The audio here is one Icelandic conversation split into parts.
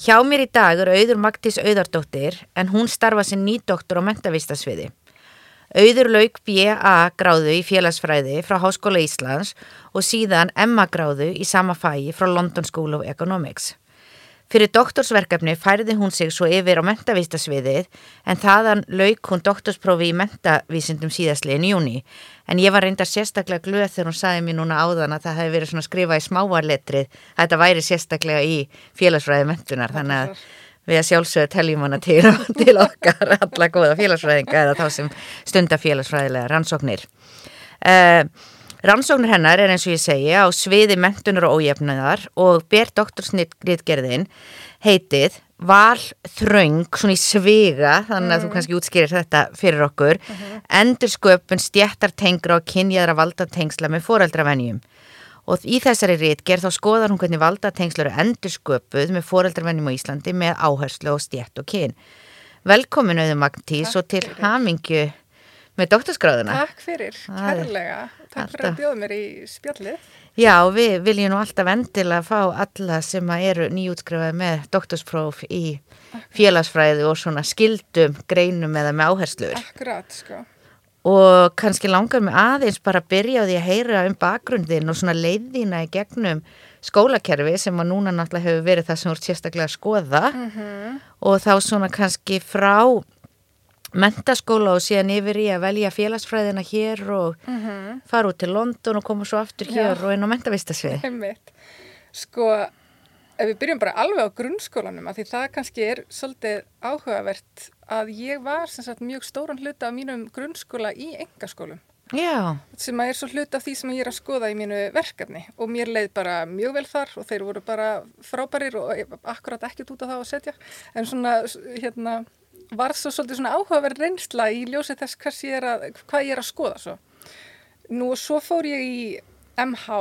Hjá mér í dag er auður Magdís Auðardóttir en hún starfa sem nýdoktor á mentavistasviði. Auður lauk B.A. gráðu í félagsfræði frá Háskóla Íslands og síðan M.A. gráðu í sama fæi frá London School of Economics. Fyrir doktorsverkefni færði hún sig svo yfir á mentavístasviðið en þaðan lauk hún doktorsprófi í mentavísindum síðastliðin júni. En ég var reynda sérstaklega glöð þegar hún saði mér núna áðan að það hefði verið svona skrifað í smáarletrið að þetta væri sérstaklega í félagsfræði mentunar. Þannig að við að sjálfsögðu teljum hana til, til okkar alla góða félagsfræðinga eða þá sem stunda félagsfræðilega rannsóknir. Uh, Rannsóknir hennar er eins og ég segja á sviði mentunar og ójefnuðar og ber doktorsnitgerðin heitið val þraung svona í sviga þannig að mm. þú kannski útskýrir þetta fyrir okkur uh mhm. -huh. endur sköpun stjættartengra og kynjaðra valdatengsla með foreldravenjum og í þessari rítgerð þá skoðar hún hvernig valdatengslur er endur sköpuð með foreldravenjum á Íslandi með áherslu og stjætt og kyn Velkomin auðvitað Magntís og til hamingju með doktorskráðuna. Takk fyrir, kærlega. Takk fyrir að bjóða mér í spjallið. Já, við viljum nú alltaf endilega fá alla sem eru nýjútskrifaði með doktorspróf í félagsfræði og svona skildum, greinum eða með áherslur. Akkurat, sko. Og kannski langar mig aðeins bara að byrja á því að heyra um bakgrundin og svona leiðina í gegnum skólakerfi sem að núna náttúrulega hefur verið það sem voru sérstaklega að skoða mm -hmm. og þá svona kannski frá mentaskóla og síðan yfir í að velja félagsfræðina hér og mhm. -huh. fara út til London og koma svo aftur hér Já. og inn á mentavistasvið Sko, ef við byrjum bara alveg á grunnskólanum að því það kannski er svolítið áhugavert að ég var sagt, mjög stóran hluta af mínum grunnskóla í engaskólum Já. sem er svo hluta af því sem ég er að skoða í mínu verkefni og mér leið bara mjög vel þar og þeir voru bara frábærir og akkurat ekkert út af það að setja en svona hérna var svo svolítið svona áhugaverð reynsla í ljósið þess ég að, hvað ég er að skoða svo. Nú og svo fór ég í MH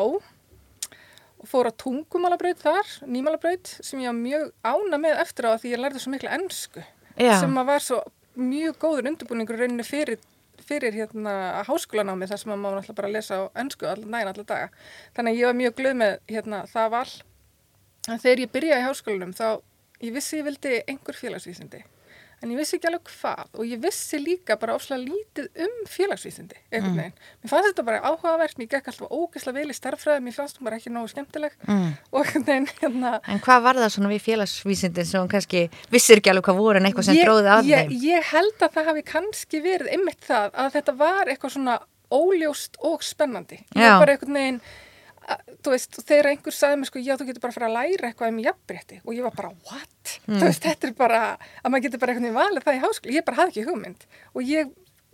og fór að tungumálabraut þar, nýmálabraut sem ég var mjög ána með eftir á því ég lærði svo miklu ennsku Já. sem var svo mjög góður undirbúningur rauninni fyrir, fyrir hérna háskólanámi þar sem maður náttúrulega bara lesa á ennsku nægin allar daga. Þannig að ég var mjög glöð með hérna, það val. Þegar ég byrjaði í háskólanum þá ég vissi ég vildi einhver félagsvísindi en ég vissi ekki alveg hvað og ég vissi líka bara ósláð lítið um félagsvísindi einhvern mm. veginn. Mm. Mér fannst þetta bara áhugavert, mér gekk alltaf ógeðslega vel í starffræði, mér fannst þetta bara ekki nógu skemmtileg mm. og veginn hérna... En hvað var það svona við félagsvísindin sem kannski vissir ekki alveg hvað voru en eitthvað sem dróði að ég, þeim? Ég held að það hafi kannski verið ymmit það að þetta var eitthvað svona óljóst og spennandi. Ég var bara einhvern veginn þú veist, þegar einhver sagði mér sko, já, þú getur bara að fara að læra eitthvað um jafnbretti og ég var bara, what? Mm. Þú veist, þetta er bara, að maður getur bara eitthvað valið það í háskóla, ég bara hafði ekki hugmynd og ég,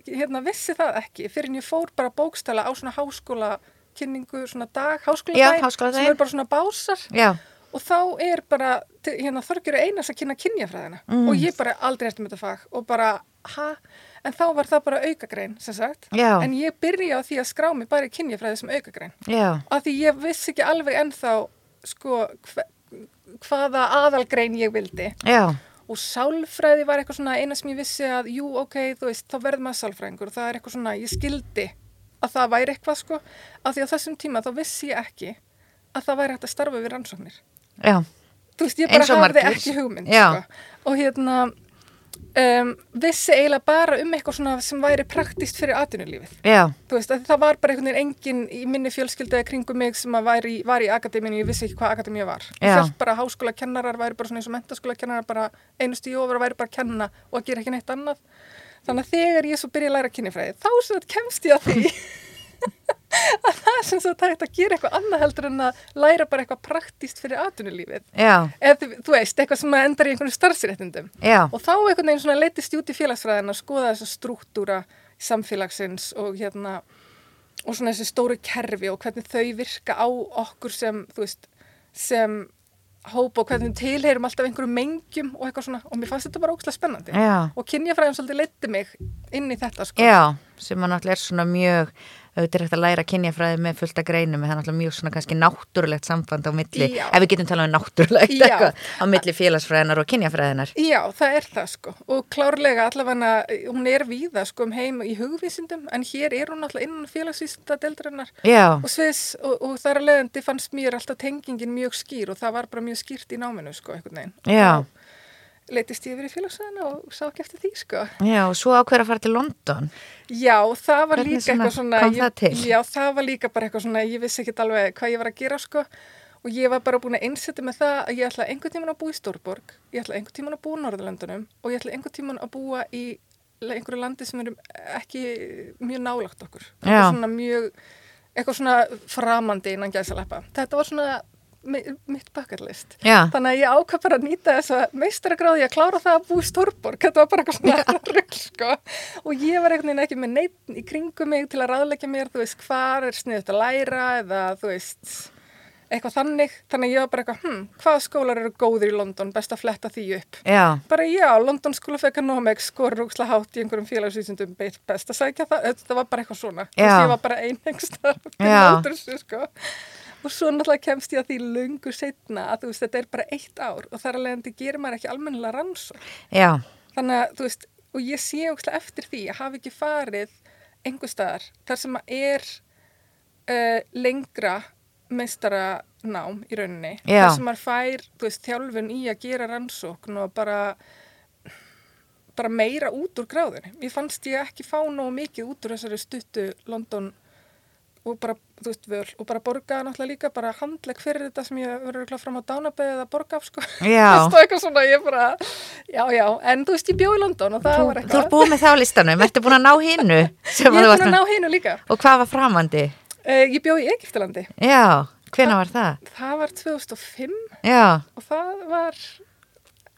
hérna, vissi það ekki fyrir en ég fór bara bókstala á svona háskóla kynningu, svona dag, háskóla já, dag, sem er bara svona básar já. og þá er bara, hérna, þorgjur einas að kynna kynjafræðina mm. og ég bara aldrei eftir með þetta fag og bara, ha? en þá var það bara aukagrein sem sagt, Já. en ég byrja á því að skrá mig bara í kynjafræði sem aukagrein Já. af því ég vissi ekki alveg ennþá sko hva, hvaða aðalgrein ég vildi Já. og sálfræði var eitthvað svona eina sem ég vissi að jú ok, þú veist, þá verður maður sálfræðingur það er eitthvað svona, ég skildi að það væri eitthvað sko, af því á þessum tíma þá vissi ég ekki að það væri hægt að starfa við rannsóknir þú veist, ég bara hafði ekki hugmynd sko. og hérna Um, vissi eiginlega bara um eitthvað svona sem væri praktist fyrir atvinnulífið. Veist, það var bara einhvern veginn engin í minni fjölskyldaði kringum mig sem var í, var í akademínu, ég vissi ekki hvað akademíu var. Ég fyrst bara háskóla kennarar væri bara svona eins og mentaskóla kennarar bara einu stíu ofur væri bara að kenna og að gera ekki neitt annað. Þannig að þegar ég svo byrja að læra kynifræði þá þetta kemst ég að því að það sem þú tægt að gera eitthvað annað heldur en að læra bara eitthvað praktíst fyrir atvinnulífið. Eða þú veist, eitthvað sem endar í einhvern starfsréttundum og þá einhvern veginn svona leytist út í félagsfræðin að skoða þessa struktúra samfélagsins og hérna og svona þessi stóru kerfi og hvernig þau virka á okkur sem, þú veist, sem hópa og hvernig tilheyrum alltaf einhverjum mengjum og eitthvað svona. Og mér fannst þetta bara ógslag spennandi. Já, og kynjafræðin svolítið leiti mig inn í þetta sko. já, sem að náttúrulega er svona mjög auðvitað er hægt að læra kynjafræði með fullta greinum en það er náttúrulega mjög svona kannski náttúrulegt samband á milli, Já. ef við getum talað um náttúrulegt eitthvað, á milli félagsfræðinar og kynjafræðinar Já, það er það sko og klárlega allavega hún er víða sko um heim í hugvísindum en hér er hún alltaf innan félagsvísinda deildarinnar Já, og, sviðs, og, og þar að leiðandi fannst mér alltaf tengingin mjög skýr og það var bara mjög skýrt í náminu sko einhvern veginn. Já. Og Leitist ég yfir í félagsvæðina og sá ekki eftir því sko. já, og svo ákveður að fara til London Já, það var Hvernig líka eitthvað svona kom það til? Já, það var líka bara eitthvað svona ég vissi ekki alveg hvað ég var að gera sko og ég var bara búin að einsetja með það að ég ætla einhvern tíman að búa í Stórborg ég ætla einhvern tíman að búa á Norðurlandunum og ég ætla einhvern tíman að búa í einhverju landi sem eru ekki mjög nálagt okkur Já. eitthvað svona mjög eitthvað svona framandi innan gæsaleppa þetta var svona mitt bucket list Já, Þannig að ég ákvað bara að nýta þess að meistaragráði að klára það að búa í Stórborg. Þetta var bara eitthvað rugg, sko. Og ég var einhvern veginn ekki með neitt í kringum mig til að ráðleggja mér, þú veist, hvar er sniðut að læra eða, þú veist, eitthvað þannig. Þannig að ég var bara eitthvað, hm, hvaða skólar eru góðir í London, best að fletta því upp. já, Bara já, London School of Economics skorur úksla hátt í einhverjum félagsvísindum best að sækja það. Þetta var bara eitthvað svona. Veist, Já. Ég var bara þessu, sko. Og svo náttúrulega kemst ég að því lungu setna að þú veist, þetta er bara eitt ár og þar að leiðandi gerir maður ekki almennilega rannsók. já, Þannig að, þú veist, og ég sé ókslega eftir því að hafa ekki farið einhver staðar þar sem að er uh, lengra meistara nám í rauninni. Já. Þar sem maður fær, veist, þjálfun í að gera rannsókn og bara bara meira út úr gráðinni. Mér fannst ég ekki fá nógu mikið út úr þessari stuttu London og bara, þú veist, völ og bara borga náttúrulega líka, bara handlegg fyrir þetta sem ég verður kláð fram á dánabæðið að borga af, sko. Þú og eitthvað svona, ég bara, já, já, en þú veist, ég bjó í London og það Þú, var þú eitthvað. ert búið með það á listanum, ertu búin að ná hinnu? Ég er búin að ná hinu líka. Og hvað var framandi? Uh, ég bjó í Egiptalandi. Já, hvena var það? Það var 2005 Já, og það var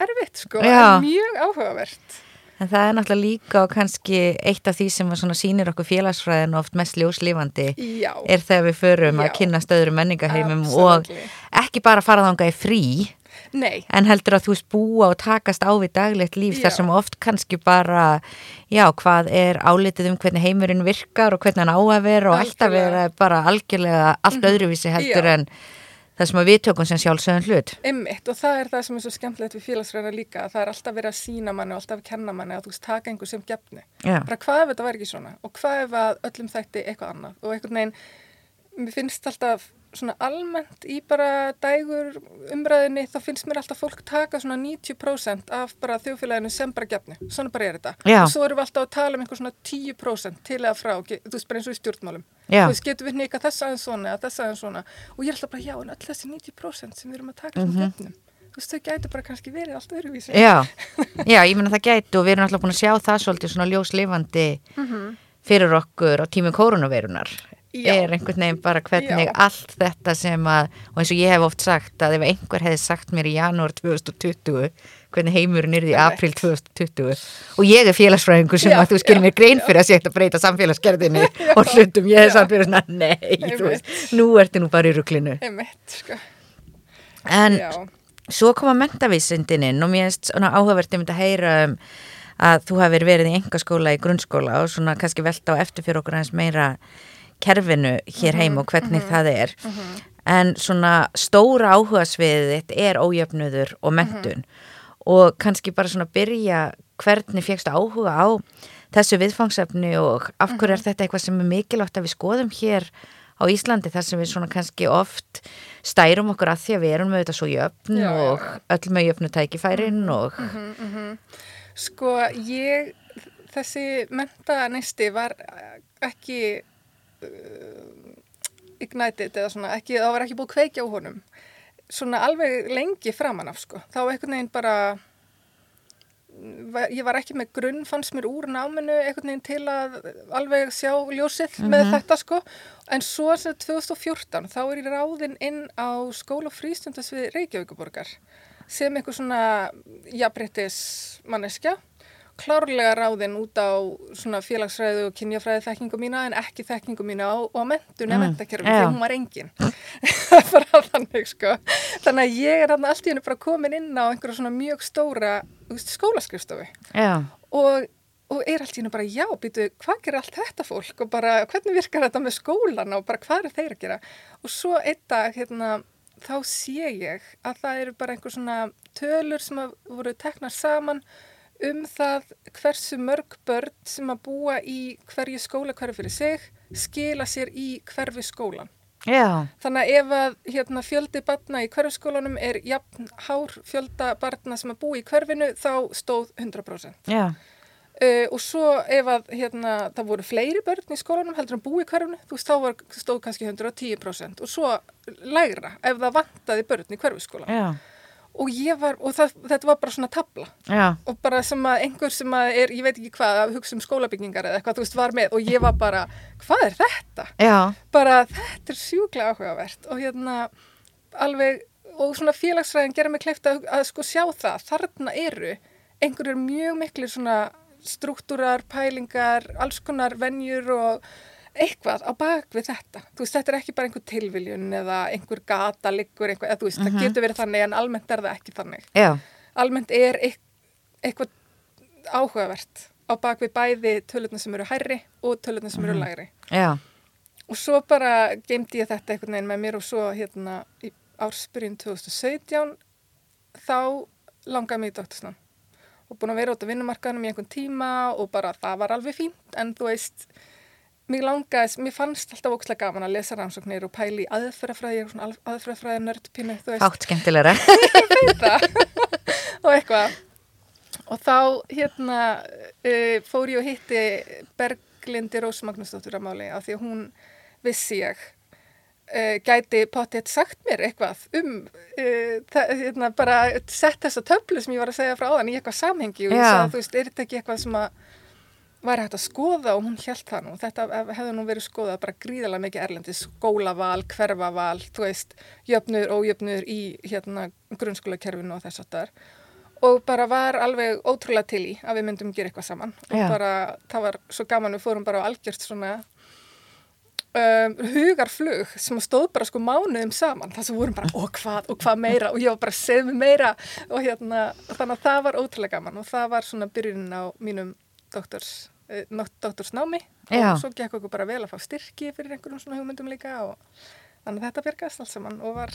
erfitt, sko, mjög áhugavert. En það er náttúrulega líka og kannski eitt af því sem að sýnir okkur félagsfræðin oft mest ljóslífandi Já, er þegar við förum að Já. kynast öðrum menningaheimum Absolutely. og ekki bara fara þangað í frí nei, en heldur að þú búa og takast á við daglegt líf Já. þar sem oft kannski bara já, hvað er álitið um hvernig heimurinn virkar og hvernig hann á að vera og alltaf Algjörlega. Mhm. vera bara algjörlega allt öðruvísi heldur en það sem við tökum sem sjálfsögum hlut Einmitt og það er það sem er svo skemmtilegt við félagsræðina líka að það er alltaf verið að sína manni og alltaf að kenna manni að þú veist taka einhver sem gefni. Já. Bara hvað ef þetta væri ekki svona og hvað ef að öllum þætti eitthvað annað og einhvern veginn, mér finnst alltaf svona almennt í bara dægur umræðinni þá finnst mér alltaf fólk taka svona 90% af bara þjóðfélaginu sem bara gefni. Svona bara er þetta. Já. Og svo erum við alltaf að tala um einhver svona 10% til eða frá, þú veist bara eins og í stjórnmálum. Já. Þú veist, getum við nýka þess aðeins svona þess aðeins svona og ég er alltaf bara, já, en öll þessi 90% sem við erum að taka sem gefnum, þú veist, þau gæti bara kannski verið allt öðruvísi. Já, já, ég meina það gæti og við erum alltaf búin að sjá það svolítið svona ljóslifandi fyrir okkur á tími koronavirunar Já. er einhvern veginn bara hvernig Já. allt þetta sem að, og eins og ég hef oft sagt að ef einhver hefði sagt mér í janúar 2020 hvernig heimurinn er í april 2020 og ég er félagsfræðingur sem Já, að þú skilur mér grein fyrir að setja að breyta samfélagsgerðinni og hlutum ég Já. samt verið svona, nei, þú veist, nú ertu nú bara í Einmitt, sko. en svo koma mentavísindin inn og mér finnst svona áhugavert um þetta að heyra um að þú hafir verið í engaskóla í grunnskóla og svona kannski velta á eftir fyrir okkur aðeins meira kerfinu hér heim og hvernig það er. en svona stóra áhugasviðið þitt er ójöfnuður og mentun og kannski bara svona byrja hvernig fegstu áhuga á þessu viðfangsefni og af hverju er þetta eitthvað sem er mikilvægt að við skoðum hér á Íslandi þar sem við svona kannski oft stærum okkur að því að við erum með þetta svo jöfn Já, og öll með jöfnu tækifærin og Sko, ég, þessi mentaneisti var ekki ignited eða svona, ekki, það var ekki búið að kveikja á honum. Svona alveg lengi framan af, sko. Þá einhvern veginn bara, ég var ekki með grunn, fannst mér úr náminu einhvern veginn til að alveg sjá ljósið með þetta, sko. En svo sem 2014, þá er ég ráðinn inn á skóla frístundas við Reykjavíkuborgar sem einhver svona jafnbrettis manneskja klárlega ráðin út á svona félagsfræði og kynjafræði þekkingu mína en ekki þekkingu mína á, á mentun eða Mm, mentakerfi já. þegar hún var engin. Bara þannig sko. Þannig að ég er þarna allt í hennu bara komin inn á einhverja svona mjög stóra skólaskrifstofu Já, og, og er allt í hennu bara já, býtu, hvað gerir allt þetta fólk og bara hvernig virkar þetta með skólan og bara hvað er þeir að gera og svo einn dag hérna þá sé ég að það eru bara einhver svona tölur sem voru teknar saman um það hversu mörg börn sem að búa í hverju skóla hverju fyrir sig skila sér í hverfi skólan. já, Þannig að ef að hérna, fjöldi barna í hverfskólanum er jafn hár fjölda barna sem að búa í hverfinu þá stóð 100%. já, Uh, og svo ef að hérna, það voru fleiri börn í skólanum heldur en búi í hverfinu, þú veist, þá var, stóð kannski 110% og svo lægra ef það vantaði börn í hverfiskóla. já, Og ég var, og það, þetta var bara svona tabla já, og bara sem að einhver sem að er, ég veit ekki hvað, að hugsa um skólabyggingar eða eitthvað, þú veist, var með og ég var bara, hvað er þetta? já, Bara þetta er sjúklega áhugavert. Og hérna alveg, og svona félagsræðin gera mig kleift að, að sko sjá það, þarna eru einhverjur mjög miklu svona struktúrar, pælingar, alls konar venjur og eitthvað á bak við þetta. Þú veist, þetta er ekki bara einhver tilviljun eða einhver gata liggur eitthvað, eða þú veist, það getur verið þannig en almennt er það ekki þannig. já, Almennt er eit- eitthvað áhugavert á bak við bæði tölutna sem eru hærri og tölutna sem eru lægri. já, Og svo bara geimdi ég þetta einhvern veginn með mér og svo hérna í ársbyrjun 2017 þá langaði mig í doktorsnám og búin að vera út á vinnumarkaðanum í einhvern tíma og bara það var alveg fínt en þú veist, mér langaði, mér fannst alltaf ókslega gaman að lesa rannsóknir og pæli í aðferðafræði, er aðferðafræði veist. Hátt skemmtilegra. og eitthvað. Og þá hérna uh, fór ég og hitti Berglindi Rós Magnúsdóttur að máli af því að hún vissi ég uh, gæti potið sagt mér eitthvað um uh, hérna, bara sett þessa töflu sem ég var að segja frá áðan í eitthvað samhengi og ég sagði þú veist, er þetta ekki eitthvað sem að væri hægt að skoða og hún held það nú. Þetta hefði nú verið skoðað bara gríðalega mikið erlendis, skólaval, hverfaval þú veist, jöfnur og ójöfnur í hérna grunnskólakerfinu og þess að þar og bara var alveg ótrúlega til í að við myndum gera eitthvað saman. Og Já. bara, það var svo gaman við fórum bara á algjört svona um, hugarflug sem stóð bara sko mánuðum saman. Það sem vorum bara, og hvað, og hvað meira? Og ég var bara, segð mér meira. Og hérna, þannig að það var ótrúlega gaman. Og það var svona byrjunin á mínum doktors, eh, doktorsnámi Já. og svo gekk okkur bara vel að fá styrki fyrir einhverjum svona hugmyndum líka og þannig að þetta byrgast allt saman og var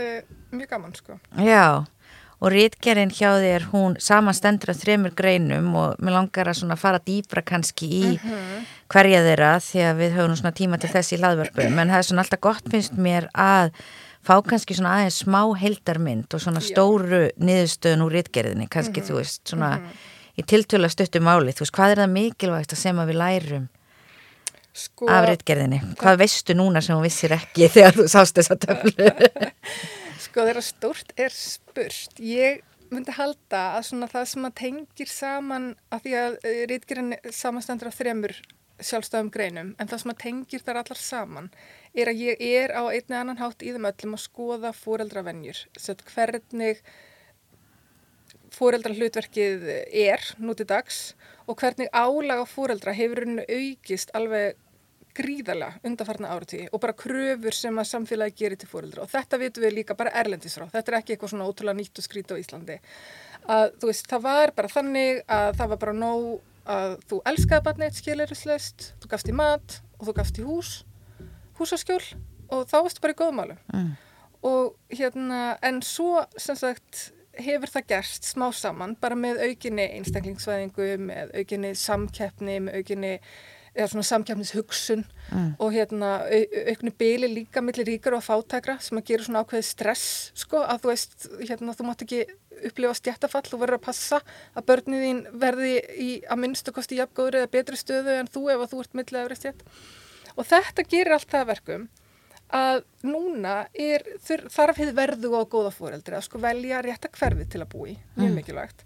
uh, mjög gaman sko. Já, og rítgerinn hjá þér, hún samanstendur af þremur greinum og mér langar að fara dýbra kannski í hverja þeirra því að við höfum svona tíma til þess í hlaðvörpum, en það er svona alltaf gott finnst mér að fá kannski svona aðeins smá heildarmynd og svona stóru niðurstöðun úr rítgerðinni, kannski þú veist svona í tiltölu að stuttu máli, þú veist, hvað er það mikilvægt sem að við lærum Sko, af rítgerðinni? Hvað veistu núna sem þú vissir ekki þegar þú sást þessa töflu? Sko þeirra stórt er spurt. Ég myndi halda að svona það sem að tengir saman að því að rítgerinn samanstendur af þremur sjálfstafum greinum en það sem að tengir þar allar saman er að ég er á einni annan hátt í þeim öllum að skoða fóreldravenjur. Hvernig fóreldra hlutverkið er nú til dags og hvernig álag á fóreldra hefur aukist alveg gríðarlega undanfarna áratí og bara kröfur sem að samfélagi gerir til fóreldra og þetta vitum við líka bara erlendis frá, þetta er ekki eitthvað svona ótrúlega nýtt og skrít á Íslandi. Að þú veist, það var bara þannig að það var bara nóg að þú elskaði barnið skilurislaust, þú gafst í mat og þú gafst í hús, húsaskjól og þá varstu bara í góðmálu Mm. og hérna, en svo sem sagt hefur það gerst smá saman bara með aukinni einstaklingsvæðingu, með aukinni samkeppni, með aukinni eða svona samkeppnishugsun Mm. og hérna au- auknu byli líka millir ríkar og fátækra sem að gera svona ákveði stress sko að þú veist, hérna þú mátt ekki upplifa stjættafall, þú verður að passa að börnið þín verði í að minnstu kosti jafngóður eða betri stöðu en þú ef að þú ert millið efri stjætt og þetta gerir allt það að verkum að núna er, þarf hefði verðu á góða fóreldri að sko velja rétta hverfið til að búi, mjög Mm. mikilvægt.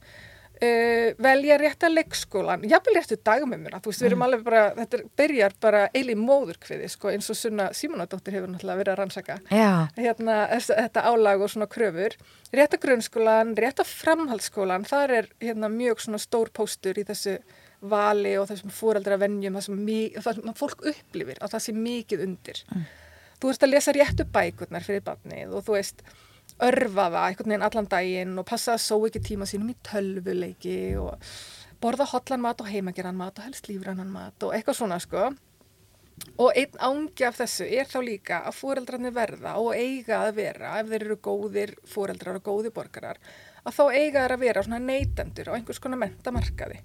Uh, velja rétta leikskólan, jafnvel réttu dagmömmuna, þú veist, við erum Mm. alveg bara, þetta byrjar bara eili móðurkviði, sko, eins og Sunna Símonadóttir hefur náttúrulega verið að rannsaka. Já, hérna, þetta álag og svona kröfur. Rétta grunnskólan, rétta framhaldsskólan þar er hérna mjög svona stór póstur í þessu vali og þessum fóreldra venjum, það sem, sem fólk upplifir að það sé mikið undir þú veist að lesa réttu bækurnar fyrir barnið og þú veist örfa það einhvern veginn allan daginn og passa að só ekki tíma sínum í tölvuleiki og borða hotlan mat og heimageran mat og helst lífrannan mat og eitthvað svona sko. Og einn ángi af þessu er þá líka að fóreldrarnir verða og eiga að vera ef þeir eru góðir fóreldrar og góðir borgarar að þá eiga þeir að vera svona neytendur á einhvers konar mentamarkaði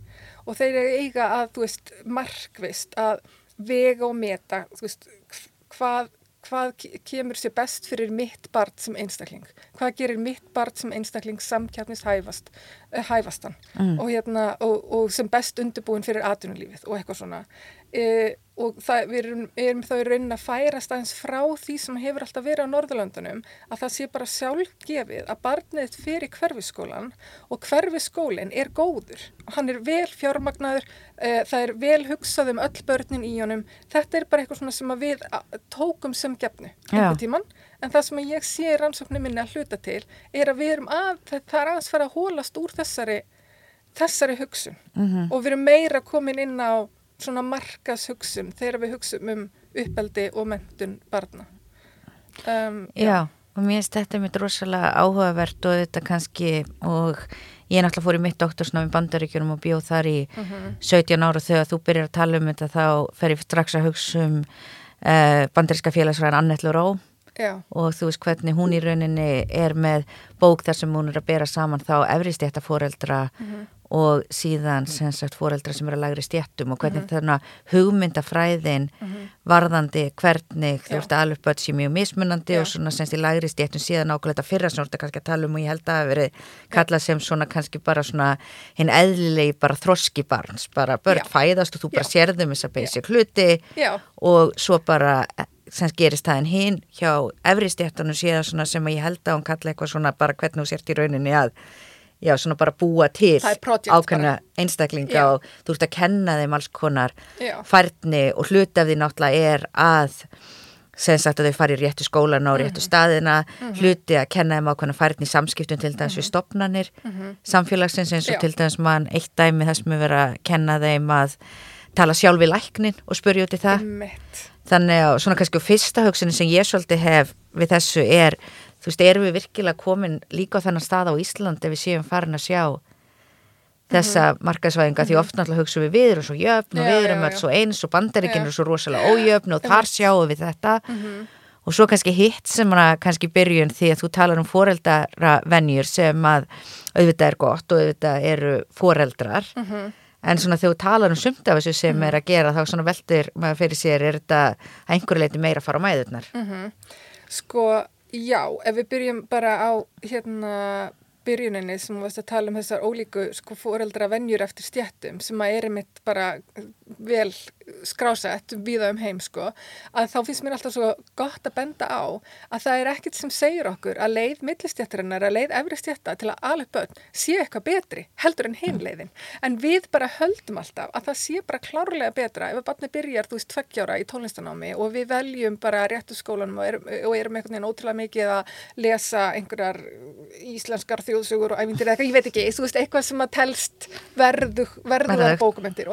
og þeir eiga að, þú veist, markvist að vega og meta, þú veist, hvað hvað ke- kemur sér best fyrir mitt barn sem einstakling, hvað gerir mitt barn sem einstakling samkjarnist hæfast, eh, hæfastan? Mm. og, hérna, og, og sem best undirbúin fyrir atvinnulífið og eitthvað svona e, og það, við erum, erum þá í raunin að færast aðeins frá því sem hefur alltaf verið á Norðurlöndunum að það sé bara sjálfgefið að barnið fyrir hverfiskólan og hverfiskólinn er góður. Og hann er vel fjármagnaður e, það er vel hugsað um öll börnin í honum. Þetta er bara eitthvað svona sem við tókum sem gefnu Já. einhvern tíman en það sem ég sé í rannsóknum minni að hluta til er að við erum að, það, er aðeins fara að hólast úr þessari þessari hugsun. Mhm, og við erum meira komin inn á svona markas hugsun þegar við hugsum um uppeldi og mentun barna. Um, já, og mér finnst þetta mitt rosalega áhugavert og þetta kannski og ég náttúrulega fór í mitt doktorsnámi í bandaríkjunum og bjóð þar í Mhm. 17 ára og þegar þú byrjar að tala um þetta þá fer ég strax að hugsa um uh, bandaríska félagsfræðan Annette Luró Já, og þú veist hvernig hún í rauninni er með bók þar sem hún er að bera saman þá efri stjætta fóreldra og síðan sem sagt fóreldra sem eru að lagri stjættum og hvernig þarna hugmyndafræðin varðandi hvernig þú ert að alveg börn sé mjög mismunandi Já. og svona semst í lagri stjættum síðan ákveða þetta fyrra sem þú ert að kannski að tala um og ég held að það hafi verið kallað sem svona kannski bara svona hinn eðlilegi bara þroski barns bara börn Já. fæðast og þú bara sérðum þess að basic hluti og svo bara sem gerist það en hinn hjá efri stjættanum síðan svona sem ég held að hún kalla eitthvað svona bara hvernig þú sért í rauninni að já svona bara búa til ákveðna einstaklinga Já. og þú ert að kenna þeim alls konar já, færni og hluti af því náttúrulega er að sem sagt að þau fari í réttu skólana og réttu staðina hluti að kenna þeim ákveðna færni í samskiptum til dæmis við stopnanir samfélagsins eins og til dæmis mann eitt dæmi þess með vera að kenna þeim að tala sjálf við læknin og spurja út í það. Þannig að svona kannski fyrsta hugsunin sem ég svolítið hef við þessu er þú veist, erum við virkilega komin líka á þennan stað á Íslandi ef við séum farin að sjá þessa markaðsvæðinga því oft náttúrulega hugsa við við erum svo jöfn og Já, við erum já. svo eins og bandaríkinn Já. eru svo rosalega ójöfn og þar sjáum við þetta Mhm. og svo kannski hitt sem að kannski byrjun því að þú talar um foreldra venjur sem að auðvitað er gott og auðvitað eru foreldrar Mhm. en svona þegar þú talar um sumt af þessu sem er að gera þá svona veldur maður fyrir sér er þetta að einhverju leiti meira fara á mæðurnar Mhm. Sko, já, ef við byrjum bara á hérna byrjuninni sem þú veist að tala um þessar ólíku sko fóreldra venjur eftir stjættum sem að er einmitt bara vel skrásett viða um heim sko að þá finnst mér alltaf svo gott að benda á að það er ekkit sem segir okkur að leið millistjættarinnar, að leið efri stjætta til að alveg börn sé eitthvað betri heldur en hinn leiðin. En við bara höldum alltaf að það sé bara klárlega betra ef að barni byrjar þú veist tveggjára í tónlistanámi og við veljum bara réttu skólanum og erum, og erum einhvern veginn ótrúlega mikið að lesa einhverjar íslenskar þjóðsugur og ævindir eða eitthvað, ég veit ekki, þú veist, eitthvað sem að telst verðu, bókumentir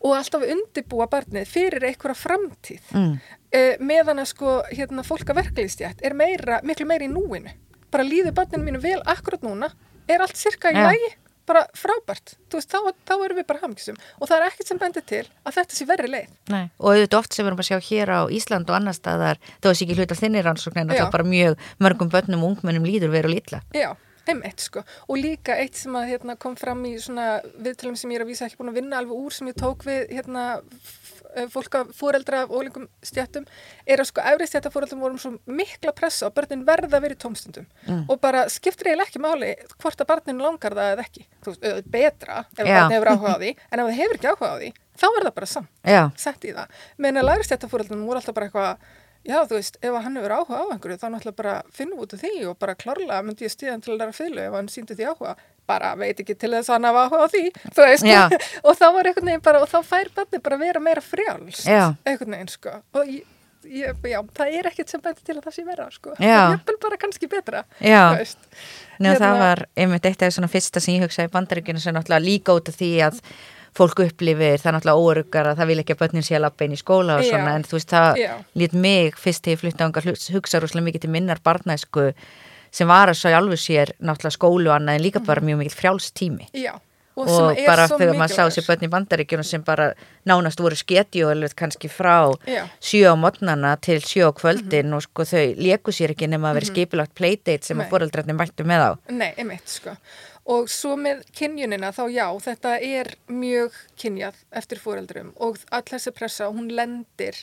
og og alltaf undirbúa barnið fyrir einhverja framtíð mm. uh, meðan að sko hérna fólk að verkefliðstjætt er meira, miklu meira í núinu bara líður barninu mínu vel akkurat núna er allt cirka í Já. lagi bara frábært, þú veist, þá, þá erum við bara hamkisum og það er ekkert sem bendir til að þetta sé verri leið Nei. og auðvitað oft sem við erum að sjá hér á Ísland og annar staðar þó að sé ekki hluta þinni rannsóknin Já. þá bara mjög mörgum börnum og ungmennum líður veru lítla Já, einmitt sko. Og líka eitt sem að hérna, kom fram í svona viðtölum sem ég er að vísa ekki búin að vinna alveg úr sem ég tók við hérna f- fólk af fóreldra af ólingum stjættum er að sko efri stjættafóreldrum vorum svo mikla pressa og börnin verða að vera í tómstundum. Og bara skiptir eiginlega ekki máli hvort að barnin langar það eða ekki. Þú veist, auðvitað betra ef Já. barnin hefur áhuga á því en ef það hefur ekki áhuga á því þá er það bara samt. Já, sett í það. Meðan að læri stjættafóreldunum voru alltaf bara eitthvað, já þú veist, ef hann hefur áhuga á einhverju þá náttúrulega bara finnum út af því og bara klárlega myndi ég stíðan til að læra fylgu ef hann síndi því áhuga. bara veit ekki til þess að hann hafa áhuga á því þú veist, og þá var einhvern veginn bara og þá fær barnið bara vera meira frjálst Já. einhvern veginn sko og ég, ég, já, það er ekkert sem bendir til að það sé vera sko, ég vil bara kannski betra Já. þú veist Nei, og það Hérna- var einmitt eitt af svona fyrsta sem ég hugsaði í bandaríkjunu sem náttúrulega líka út af því að fólk upplifir það er náttúrulega óöruggar að það vil ekki að börnin sé að lappa inn í skóla og Já. svona en þú veist það Já. lít mig fyrst til ég flytta ánga hugsa rúslega mikið til minnar barnæsku sem var að svo í alveg sér náttúrulega skólu og annað en líka bara mjög mikið frjáls tími já, og, og, bara þegar maður sá sér börn í bandaríkjunum sem bara nánast voru sketjúöluð kannski frá Já. sjö á modnana til sjö á kvöldin og sko þau léku sér ekki nema að vera skipilagt playdate sem að foreldrarnir mættu með á Nei, einmitt sko. Og svo með kynjunina þá já, þetta er mjög kynjað eftir fóreldrum og all þessi pressa, hún lendir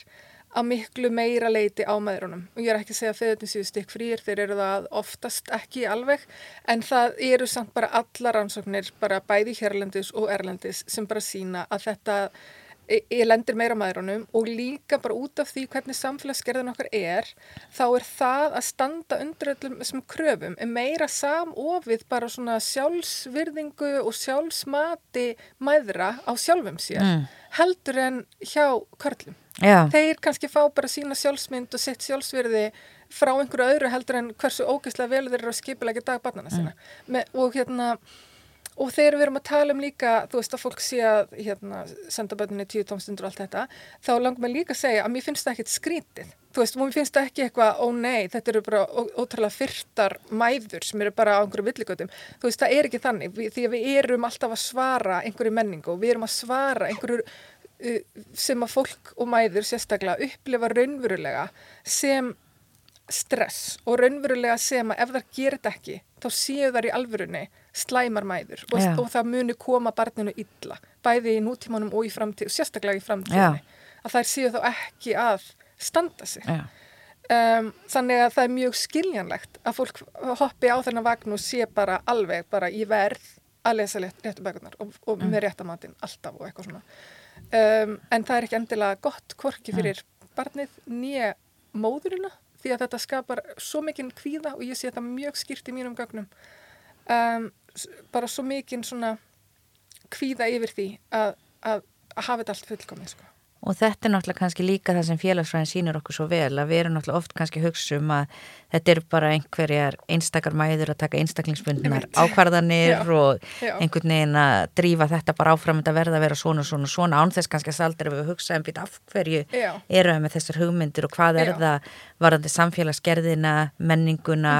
að miklu meira leiti á maðurunum. Og ég er ekki að segja að feðutin séu stikk frýr, þeir eru það oftast ekki alveg, en það eru samt bara alla rannsóknir, bara bæði hérlendis og erlendis sem bara sína að þetta ég lendir meira maðurunum og líka bara út af því hvernig samfélagsgerðin okkar er þá er það að standa undir öllum þessum kröfum er meira samofið bara svona sjálfsvirðingu og sjálfsmati mæðra á sjálfum sér Mm. heldur en hjá körlum. Já, Þeir kannski fá bara sína sjálfsmynd og sitt sjálfsvirði frá einhverju öðru heldur en hversu ógeðslega vel þeir eru að skipilega dagbarnana sína. Mm. Og hérna Og þegar við erum að tala um líka, þú veist að fólk sé að hérna, senda börnunni tíu tómstundur og allt þetta, þá langar mér líka að segja að mér finnst það ekkert skrítið. Þú veist, mér finnst það ekki eitthvað, ó nei, þetta eru bara ótrúlega fyrtar mæður sem eru bara á einhverju villigötum. Þú veist, það er ekki þannig, við, því að við erum alltaf að svara einhverju menningu og við erum að svara einhverju sem að fólk og mæður sérstaklega upplifa raunverulega sem stress og raunverulega sem að ef það gerir þetta ekki þá séu þar í alvörunni slæmar mæður og, Já. og það muni koma barninu illa, bæði í nútímanum og í framtíð, sérstaklega í framtíðinni að þær séu þá ekki að standa sig. Já, um, þannig að það er mjög skiljanlegt að fólk hoppi á þennan vagn og sé bara alveg bara í verð að lesa rétt, réttu bækurnar og, og með réttamatinn alltaf og eitthvað svona. Um, en það er ekki endilega gott hvorki fyrir barnið nýja móðurina því að þetta skapar svo mikinn kvíða og ég sé þetta mjög skýrt í mínum gögnum. Um, bara svo mikinn svona kvíða yfir því að, að, að hafa þetta allt fullkomið sko. og þetta er náttúrulega kannski líka það sem félagsfræðin sýnir okkur svo vel að við erum náttúrulega oft kannski hugsa um að þetta eru bara einhverjar einstakar mæður að taka einstaklingsbundnar Einmitt. ákvarðanir Já, og já. einhvern veginn að drífa þetta bara áfram þetta verða að vera svona svona svona án þess kannski að saldur ef við hugsa um býta af hverju Já. eru við með þessar hugmyndir og hvað er það varandi samfélagsgerðina, menninguna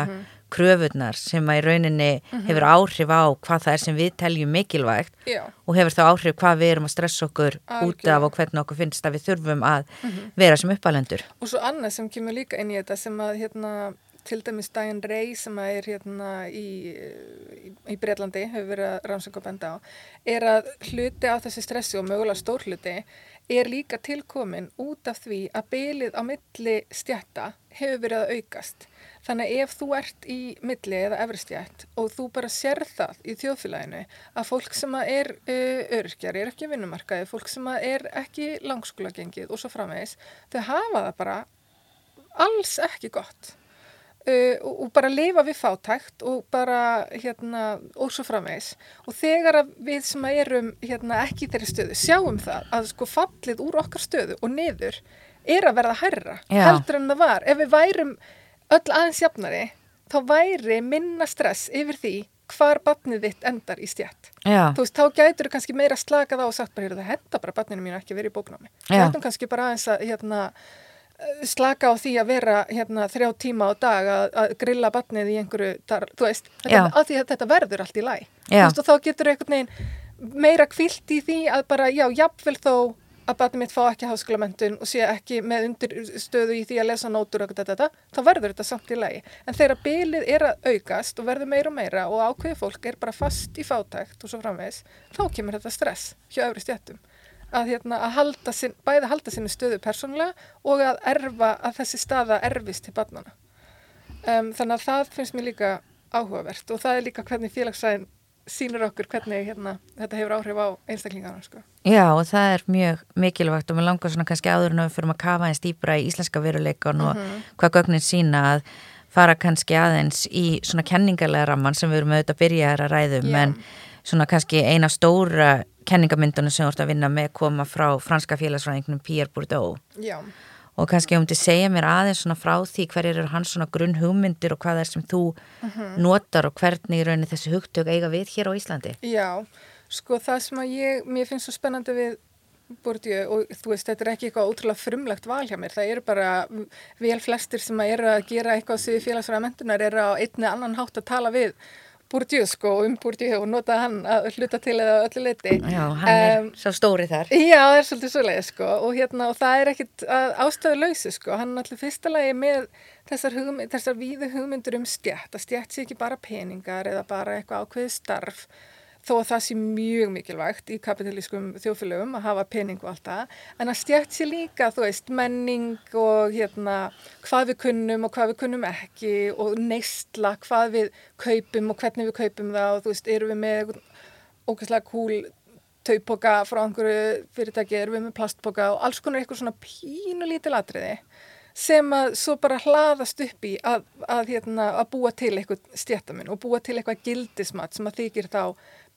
kröfurnar sem að í rauninni hefur áhrif á hvað það er sem við teljum mikilvægt Já. og hefur þá áhrif hvað við erum að stressa okkur út Algjörlega. af og hvernig okkur finnst að við þurfum að vera sem uppalendur. Og svo annað sem kemur líka inn í þetta sem að hérna til dæmis Diane Ray sem að er hérna í, í, í Breitlandi hefur verið að rannsaka benda á er að hluti á þessi stressi og mögulega stór hluti er líka tilkomin út af því að bylið á milli stjætta hefur verið að aukast. Þannig að ef þú ert í milli eða efri stjætt og þú bara sér það í þjóðfélaginu að fólk sem að er uh, öryrkjar, er ekki vinnumarkaði, fólk sem að er ekki langskóla gengið og svo framvegis, þau hafa það bara alls ekki gott. Uh, og, og bara lifa við fátækt og bara hérna og svo framvegis. Og þegar við sem að erum hérna ekki þeirri stöðu sjáum það að sko fallið úr okkar stöðu og niður er að verða hærra heldur en það var. Ef við værum öll aðeins jafnari þá væri minna stress yfir því hvar batnið þitt endar í stjætt Já, þú veist, þá gætur þú kannski meira slakað á og sagt bara, það henda bara barninu mínu ekki vera í bóknámi. Já. Við ættum kannski bara aðeins að hérna, eh, slaka á því að vera hérna, þrjá tíma á dag að, að grilla barnið í einhverju, dar, þú veist, þetta, að því að þetta verður allt í. Þú veist, og þá getur einhvern veginn meira kvilt í því að bara, já, jafnvel þó að barnið mitt fá ekki háskólamöntun og sé ekki með undirstöðu í því að lesa nótur og þetta, þá verður þetta samt í lagi. En þegar bilið er að aukast og verður meira og meira og ákveði fólk er bara fast í fátækt og svo framvegis, þá kemur þetta stress hjá öfri stjættum. Að, hérna, að halda sin, bæði halda sinni stöðu persónlega og að erfa að þessi staða erfist til barnana. Um, þannig að það finnst mér líka áhugavert og það er líka hvernig félagsæðin sýnur okkur hvernig hérna, þetta hefur áhrif á einstaklingarna. Sko. já og það er mjög mikilvægt og mér langar svona kannski áður en að við fyrir að kafa eins dýbra í íslenska veruleikan og hvað gögnin sína að fara kannski aðeins í svona kenningarlega ramman sem við erum auðvitað að byrja að ræðum Já. en svona kannski eina stóra kenningamyndunum sem þú ert að vinna með koma frá franska félagsfræðingnum Pierre Bourdieu Já, og kannski um til segja mér aðeins svona frá því hverjir eru hans svona grunn hugmyndir og hvað er sem þú Mhm. notar og hvernig í rauninni þessi hugtök eiga við hér á Íslandi já, sko það sem að ég, mér finnst svo spennandi við Bourdieu og þú veist, þetta er ekki eitthvað ótrúlega frumlegt val hjá mér, það eru bara vel flestir sem að eru að gera eitthvað sem félagsfæra mentunar eru á einni annan hátt að tala við Bourdieu sko um Bourdieu og nota hann að hluta til eða öllu leiti. Já, hann er Em, svo stóri þar Já, það er svolítið svoleiði sko og, hérna, og það er ekkit ástöðu lausi sko, hann er allir fyrsta lagi með þessar, hugmynd, þessar víðu hugmyndur um stjætt, að stjætt sé ekki bara peningar eða bara eitthvað ákveðið starf þó að það sé mjög mikilvægt í kapitalískum þjóðfélögum að hafa pening og allt það, en að stjætt sé líka, þú veist, menning og hérna, hvað við kunnum og hvað við kunnum ekki og neistla, hvað við kaupum og hvernig við kaupum það og þú veist, erum við með ógæslega cool taupoka frá einhverju fyrirtæki, erum við með plastpoka og alls konar eitthvað svona pínu lítil atriði sem að svo bara hlaðast upp í að, að, hérna, að búa til eitthvað stjættamun og búa til eitthvað gildismat sem að þykir þá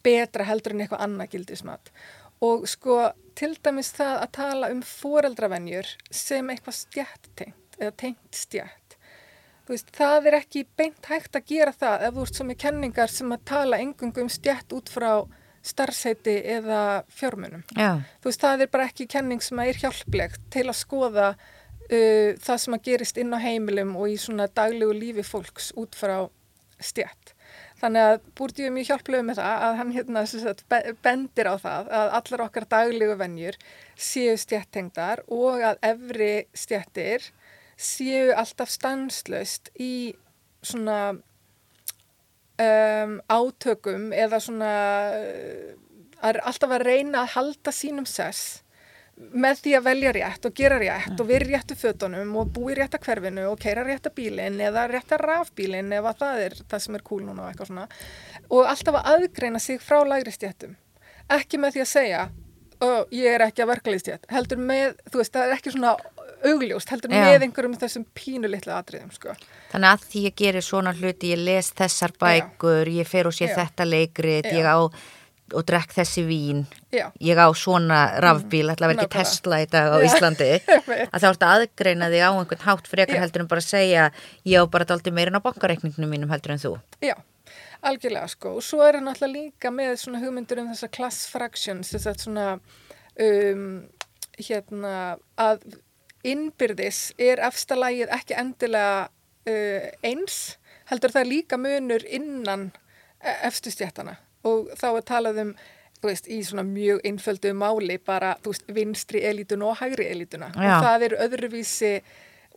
betra heldur en eitthvað annað gildismat. Og sko til dæmis það að tala um foreldravenjur sem eitthvað stjættengt eða tengt stjætt. Veist, það er ekki beint hægt að gera það ef þú ert svo með kenningar sem að tala engungu um stjætt út frá starfseiti eða fjármunum. Það er bara ekki kenning sem er hjálplegt til að skoða uh, það sem að gerist inn á heimilum og í svona daglegu lífi fólks út frá stjætt. Þannig að Búrdi er mjög hjálplega með það að hann hérna sagt, be- bendir á það að allar okkar daglegu venjur séu stjættengdar og að efri stjættir séu alltaf stanslaust í svona um, átökum eða svona uh, alltaf að reyna að halda sínum sess með því að velja rétt og gera rétt og vera réttu fötunum og búa í rétta hverfinu og keira rétta bílinn eða rétta rafbílinn ef að það er það sem er kúl núna og eitthvað svona og alltaf að aðgreina sig frá lægri stjættum ekki með því að segja ég er ekki að verkefliði stjætt heldur með, þú veist, það er ekki svona augljóst, heldur Já. með einhverjum þessum pínu litlu atriðum, sko þannig að því ég gerir svona hluti, ég les þessar bækur, ég fer og sé Já. þetta leikrit, Já. ég á og drekk þessi vín, Já, ég á svona rafbíl, ætla að vera ekki. Tesla í dag á Já. Íslandi, að þá ertu að aðgreina þig á einhvern hátt frekar Já. heldur en bara að segja ég á bara daldi meirinn á bankareikningnum mínum heldur en þú. Já, algjörlega sko og svo er hann alltaf líka með svona hugmyndur um þessa class fractions þess að svona um, hérna að innbyrðis er efsta lagið ekki endilega uh, eins heldur það líka munur innan e- efstu stjættana og þá er talað um veist, í svona mjög einföldu máli bara, veist, vinstri elítun og hægri elítuna Já. og það er öðruvísi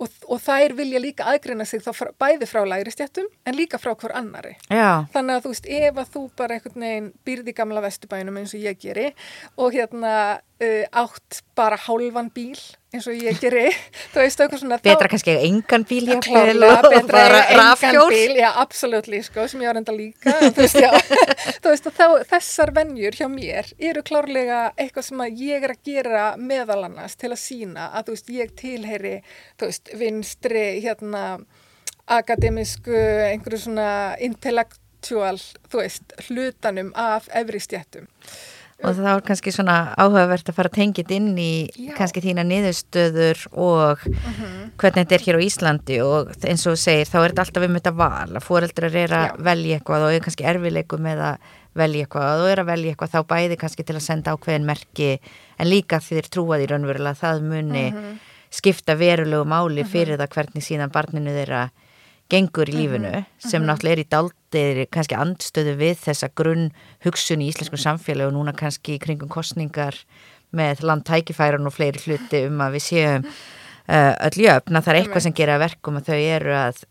og, og þær vilja líka aðgreina sig þá frá, bæði frá lægri stjættum en líka frá hver annari. Já, Þannig að þú veist, ef að þú bara einhvern veginn býrði gamla vesturbænum eins og ég geri og hérna uh, átt bara hálfan bíl eins og ég geri, þú veist, eitthvað svona betra kannski engan bíl Klárlega, og betra engan bíl, já, absolutt sko, sem ég var enda líka, veist, já, veist, þá, þessar venjur hjá mér eru klárlega eitthvað sem ég er að gera meðal annars til að sína að, veist, ég tilheyri, vinstri, hérna, akademisku, einhverju svona veist, hlutanum af efri stjættum. Og það var kannski svona áhugavert að fara að tengja þetta inn í Já. kannski þína niðurstöður og hvernig þetta er hér á Íslandi. Og eins og þú segir þá er þetta alltaf um þetta val að fóreldrar er að Já. velja eitthvað og er kannski erfileiku með að velja eitthvað. Og er að velja eitthvað þá bæði kannski til að senda ákveðin merki en líka því þeir trúaði raunverulega að það muni skipta verulegu máli fyrir það hvernig síðan barninu þeirra gengur í lífinu sem náttúrulega er í dáldir kannski andstöðu við þessa grunn hugsun í íslensku samfélagi og núna kannski í kringum kostningar með landtækifæran og fleiri hluti um að við séum uh, öll jöfn að það er eitthvað sem gera verkum að þau eru að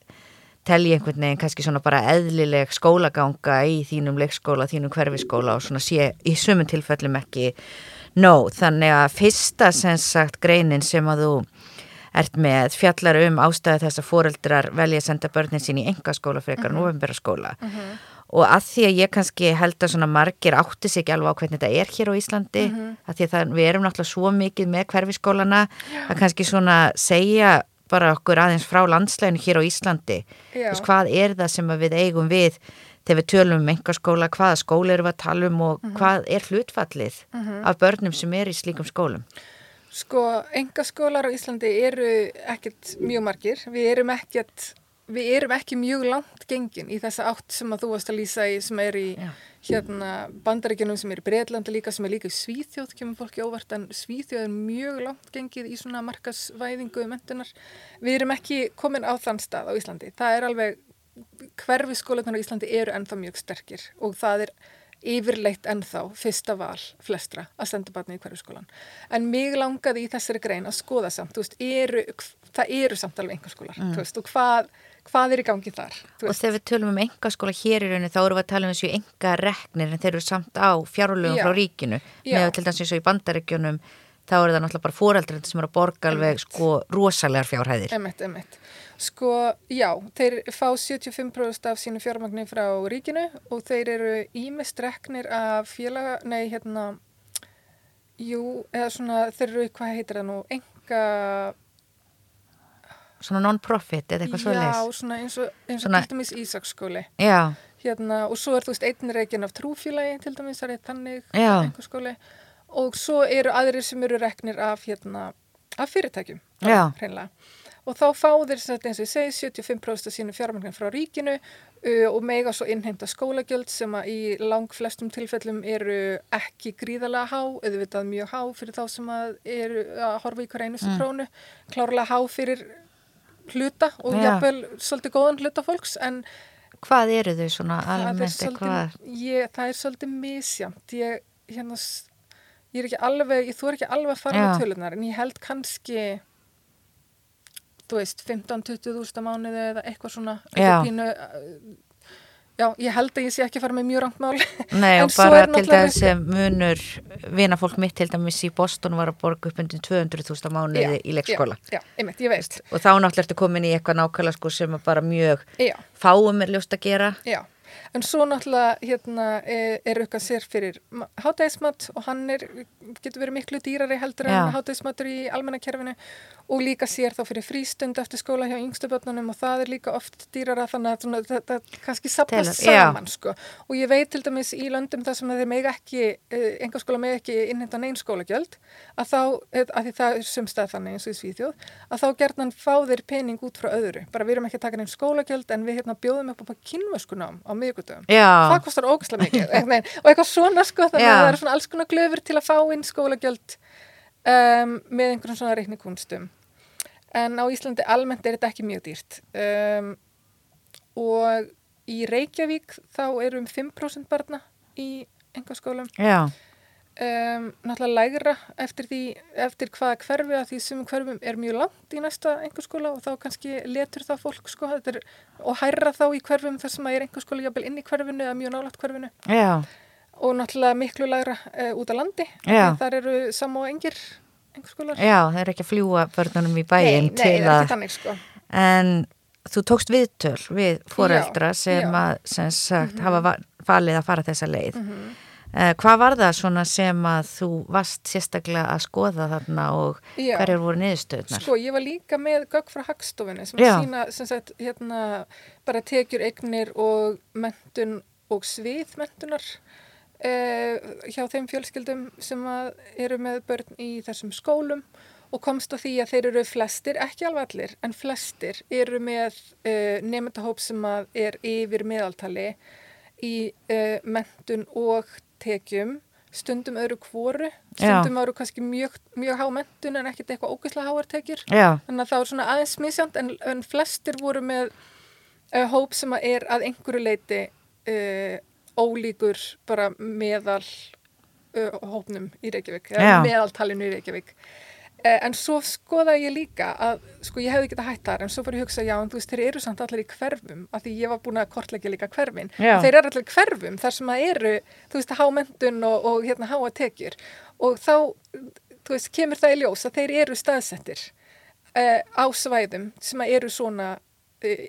telja einhvern veginn kannski svona bara eðlileg skólaganga í þínum leikskóla, þínum hverfiskóla og svona sé í sumun tilfellum ekki nóg. Þannig að fyrsta sem sagt greinin sem að þú ert með fjallar um ástæðu þess að foreldrar velja að senda börnin sín í engaskóla frekar en ofenbæra skóla og að því að ég kannski held að svona margir átti sig ekki alveg á hvernig þetta er hér á Íslandi að því að það, við erum náttúrulega svo mikið með hverfiskólana að kannski svona segja bara okkur aðeins frá landsleginu hér á Íslandi. Veist, hvað er það sem við eigum við þegar við tölum um engaskóla, hvaða skóla erum við að tala um og Mhm. hvað er hlutfallið af börnum sem er í slíkum skólum? Sko, engaskólar á Íslandi eru ekkert mjög margir. Við erum ekkert, við erum ekki mjög langt gengin í þessa átt sem að þú varst að lýsa í, sem er í Já. hérna bandaríkjunum sem er í Breitlandi líka, sem er líka í Svíþjóð, kemur fólki óvart, en Svíþjóð er mjög langt gengið í svona markasvæðingu mentunar. Við erum ekki komin á þann stað á Íslandi. Það er alveg, hverfi skólanar á Íslandi eru ennþá mjög sterkir og það er yfirleitt ennþá fyrsta val flestra að senda barni í hverju skólan. En mig langaði í þessari grein að skoða samt, veist, eru, það eru samt alveg einhver skólar, þú veist, og hvað, hvað er í gangi þar? Og þegar við tölum um engaskóla hér í rauninni þá erum við að tala um þessu enga reknir en þeir eru samt á fjárlögum Já. frá ríkinu. Með til dæmis eins og í bandaríkjunum þá eru það náttúrulega bara fóreldrið sem eru að borga alveg sko rosalegar fjárhæðir. Emmett, emmett. Sko, já, þeir fá 75% af sínu fjármagni frá ríkinu og þeir eru ímest reknir af félaga, nei, hérna, jú, eða svona, þeir eru, hvað heitir það nú, enga, Svona non-profit eða eitthvað svo já, svona eins og, eins og Svona- til dæmis Ísaksskóli. Já, Hérna, og svo er, þú veist, einn reikin af trúfélagi, til dæmis, það er þannig, einhver skóli. Og svo eru aðrir sem eru reknir af, hérna, af fyrirtækjum, Já. hreinlega. Og þá fá þeir, sem sagt, eins og ég segi, 75% af sínu fjármagnin frá ríkinu uh, og mega svo innheimta skólagjöld sem að í lang flestum tilfellum eru ekki gríðarlega há, auðvitað mjög há fyrir þá sem að eru að horfa í hver einustu Mm. krónu, klárlega há fyrir hluta og Já. jafnvel svolítið góðan hluta fólks, en hvað eru þau svona almennt eitthvað? það er svolítið misjamt, ég, hérna, ég er ekki alveg, ég þú er ekki alveg að fara með tölunar, en ég held kannski, þú veist, 15-20 þúsund að mánuði eða eitthvað svona, Já. eitthvað pínu, uh, já, ég held að ég sé ekki að fara með mjög rangt mál. Nei, og bara til dæmis sem munur vina fólk mitt til dæmis í Boston var að borga upp undir 200.000 mánuði í leikskóla. Já, já, einmitt. Og þá náttúrulega ertu komin í eitthvað nákvæmlega sko sem að bara mjög Já, fáum er ljóst að gera. já. En svo náttúrulega hérna er, auðvitað sér fyrir hátægismat og hann er, getur verið miklu dýrari heldur en hátægismatur í almennakerfinu og líka sér þá fyrir frístund eftir skóla hjá yngstu börnunum og það er líka oft dýrara þannig að þetta kannski sapnast saman sko. Og ég veit til dæmis í löndum þar sem þeir meg ekki, uh, einhver skóla meg ekki innhenda neinn skólagjöld að þá, eh, að því það er sumstað þannig eins og í Svíþjóð, að þá gerðan fá þeir pening út frá öðru. Bara við erum ekki að taka Já, Það kostar ógæslega mikið einhvern og eitthvað svona sko þannig Já. að það er svona alls konar glöfur til að fá inn skólagjöld um, með einhverjum svona reiknikunstum. En á Íslandi almennt er þetta ekki mjög dýrt. Um, og í Reykjavík þá eru um 5% barna í engaskólum. já, Um, náttúrulega lægra eftir því, eftir hvaða hverfi að því sem hverfum er mjög langt í næsta engaskóla og þá kannski letur það fólk sko, er, og hærra þá í hverfum þar sem að er engaskóla jafnvel inn í hverfinu eða mjög nálægt hverfinu. Já, og náttúrulega miklu lægra uh, út á landi. Þar eru samá engir engaskólar já, það er ekki að fljúa börnunum í bæinn nei, nei, það er ekki þannig sko. En þú tókst viðtöl við foreldra Já, sem já. Að, sem sagt, hafa va- valið að fara þessa leið. Mm hvað var það svona sem að þú varst sérstaklega að skoða þarna og Já. hverjar voru niðurstöðnar? Sko, ég var líka með gögg frá Hagstofunni sem Já. að sína, sem sagt, hérna, bara tekjur eignir og mentun og svið mentunar uh, hjá þeim fjölskyldum sem að eru með börn í þessum skólum og komst að því að þeir eru flestir, ekki alveg allir, en flestir eru með uh, nefndahóp sem að er yfir meðaltali í uh, mentun og tekjum stundum öðru kvoru, stundum öðru kannski mjög, mjög há mentun en ekkert eitthvað ógeðslega háar tekjur. Já, Þannig að það var svona aðeins misjant en, en flestir voru með uh, hóp sem að er að einhverju leiti uh, ólíkur bara meðal uh, hópnum í Reykjavík, Já. eða meðaltalinu í Reykjavík. Uh, en svo skoðaði ég líka að, sko ég hefði getað hætt þar, en svo fór ég að hugsa, já, en þú veist, þeir eru samt allir í hverfum, af því ég var búin að kortleggja líka hverfin. Þeir eru allir í hverfum þar sem að eru, þú veist, hámentun og, og hérna háa tekjur. Og þá, þú veist, kemur það í ljós að þeir eru staðsettir uh, á svæðum sem að eru svona uh,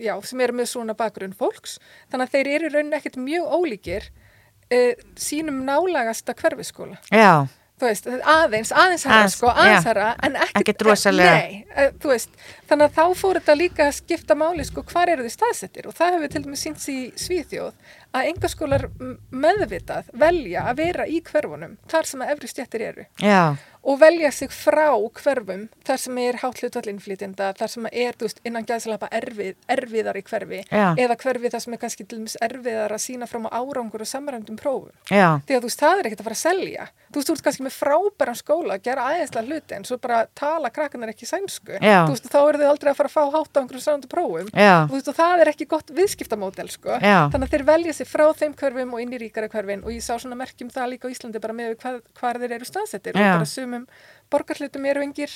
já, sem eru með svona bakgrunn fólks þannig að þeir eru í rauninni ekkert mjög ólíkir uh, sínum nálagasta hverfiskóla já, þú veist, aðeins, aðeins Aðeins, sko, aðeins herra en ekkert, rosalega. eh, þú veist, þannig að þá fór þetta líka að skipta máli sko, hvar eru þið staðsettir og það hefur til dæmis sínt í Svíþjóð að engaskólar meðvitað velja að vera í hverfunum þar sem að efri stjættir eru já, og velja sig frá hverfum þar sem er hátlutall innflytjenda, þar sem er veist, innan gæðslapa erfið, erfiðar í hverfi Já. eða hverfi þar sem er kannski til dæmis erfiðar að sína fram á árangur og samræmdum prófum. Því að veist, það er ekkert að fara að selja. Þú veist, þú ert kannski með frábæran skóla að gera aðeinslega hluti en svo bara tala krakkanar ekki sænsku. Já. Þú veist, þá eru þau aldrei að fara að fá hátt á einhverjum samræmdum prófum. Þú veist, og það er ekki gott viðskiptamódel, sko. Þannig að þeir velja sig frá þeim hverfum og inn í ríkara hverfin og ég sá svona merkjum það líka á Íslandi bara með hvað, hvar þeir eru staðsettir Já. og bara sumum borgarhlutum eru engir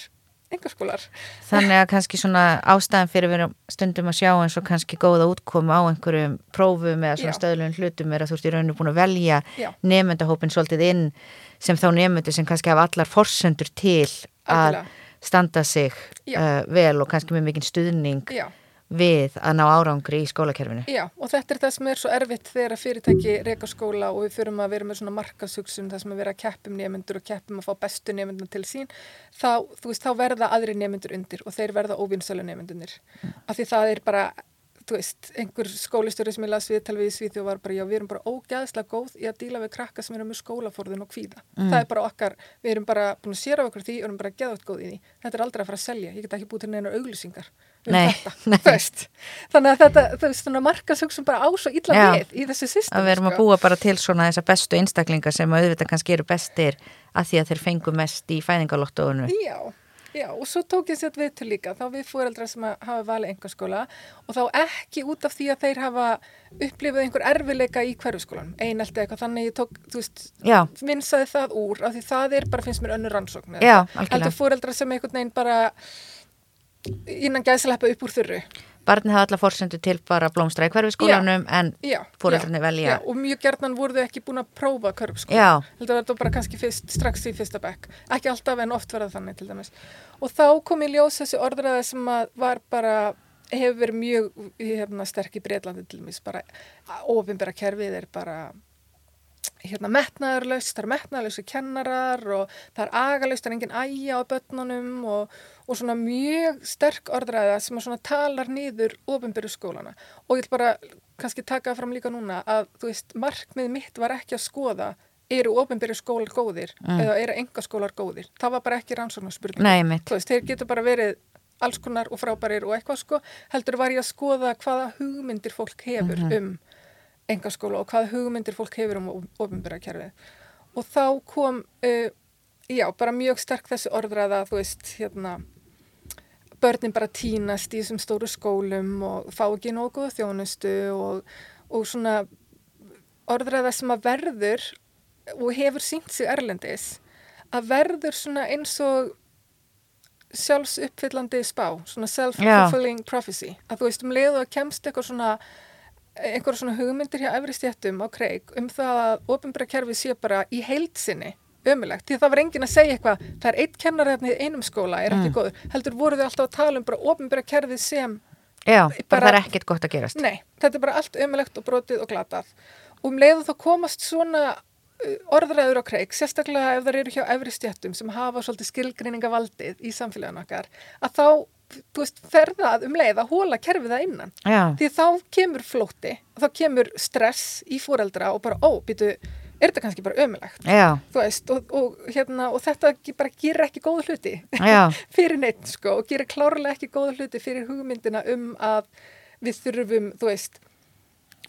engarskólar. þannig að kannski svona ástæðan fyrir við stundum að sjá eins og kannski góða útkomu á einhverjum prófum eða svona stöðlun hlutum er að þú ert í rauninu búin að velja nefndahópin svolítið inn sem þá nefndu sem kannski hafa allar forsendur til að Algjörlega. standa sig uh, vel og kannski með mikinn stuðning Já. Við að ná árangri í skólakerfinu. Já, og þetta er það sem er svo erfitt þegar fyrirtæki reyka skóla og við þurfum að vera með svona markasugsun það sem að vera að keppum nefnendur og keppum að fá bestu nefnendur til sín þá, veist, þá verða aðri nefnendur undir og þeir verða óvinnsölu nefnendunir af því það er bara, þú veist einhver skólistjóri sem ég las við við í Svíþjóð var bara, já, við erum bara ógæðslega góð í að díla við krakka sem eru með skólaforðun og kvíða. Það er bara okkar, við erum bara búin að sér af okkur því og erum bara geðvægt góð í því. Þetta er aldrei að fara að selja, ég get ekki búið til neina auglýsingar um Nei, þetta, veist þannig að þetta, þú veist, þannig að markasugsun bara á svo illa Já. við í þessu system að við erum að búa bara til svona þessa bestu einstaklinga sem auðvitað kannski eru bestir að því að þeir fengu mest í fæðingalottóinu Já, já, og svo tók ég sér viðtöl líka, þá við fóreldrar sem hafa valið einhverskóla og þá ekki út af því að þeir hafa upplifað einhver erfileika í hverjuskólan, einelti eitthvað, þannig ég tók, þú veist, Já, vinsaði það úr, af því það er bara, finnst mér önnur rannsókn. með Já, þetta. algjörlega. Heldur fóreldrar sem einhvern veginn bara innan gæðsleppa upp úr þurru. barnið hafa allar forsendu til bara blómstra í hverfiskólanum en já, velja. Já, og mjög gerðnan voru þau ekki búin að prófa. Heldur þetta bara kannski fyrst, strax í fyrsta bekk. Ekki alltaf en oft verða þannig til dæmis. Og þá kom í ljós þessi orðræði sem var bara hefur verið mjög hérna, sterk í Breitlandi til dæmis bara ofinbæra kerfið er bara hérna metnaðarlaust, það er metnaðarlausi kennarar og það er agalaust, það er engin æja á börnunum og, og svona mjög sterk orðræða sem að svona talar niður ofinbæru skólana. Og ég vil bara kannski taka fram líka núna að þú veist, markmið mitt var ekki að skoða eru ofinbæru skólar góðir eða eru enga skólar góðir, það var bara ekki rannsóknarspurning þú veist, þeir getur bara verið alls konar og frábærir og eitthvað sko. Heldur var ég að skoða hvaða hugmyndir fólk hefur um engaskóla og hvaða hugmyndir fólk hefur um ofinbæra kerfið. Og þá kom uh, já, bara mjög sterk þessi orðræða þú veist, hérna börnin bara tínast í þessum stóru skólum og fá ekki góða þjónustu og, og svona orðræða sem að verður og hefur sínt sig erlendis að verður svona eins og sjálfsuppfyllandi spá, svona self-fulfilling prophecy, að þú veist um leið og kemst eitthvað svona einhverja svona hugmyndir hjá efri stjættum á kreik um það að ofinbæra kerfi sé bara í heilsinni ömulegt, því að það var enginn að segja eitthvað það er eitt kennar í einum skóla, er ekki góður heldur voru þau alltaf að tala um bara ofinbæra kerfið sem Já, bara, Bara- það er ekkert gott að gerast Nei, þetta er bara allt ömulegt og brotið og glatað. Og um leiðu þá komast svona uh, orðræður á kreik, sérstaklega ef það eru hjá efri stjættum sem hafa svolítið skilgreiningavaldið í samfélaginu okkar, að þá, þú veist, fer það um leið að hóla kerfið það innan. Já, Því þá kemur flótti, þá kemur stress í fóreldra og bara, ó, býtu, er þetta kannski bara ömulegt? veist, og, og, hérna, og þetta bara gerir ekki góða hluti fyrir neitt sko og gerir klárlega ekki góða hluti fyrir hugmyndina um að við þurfum, veist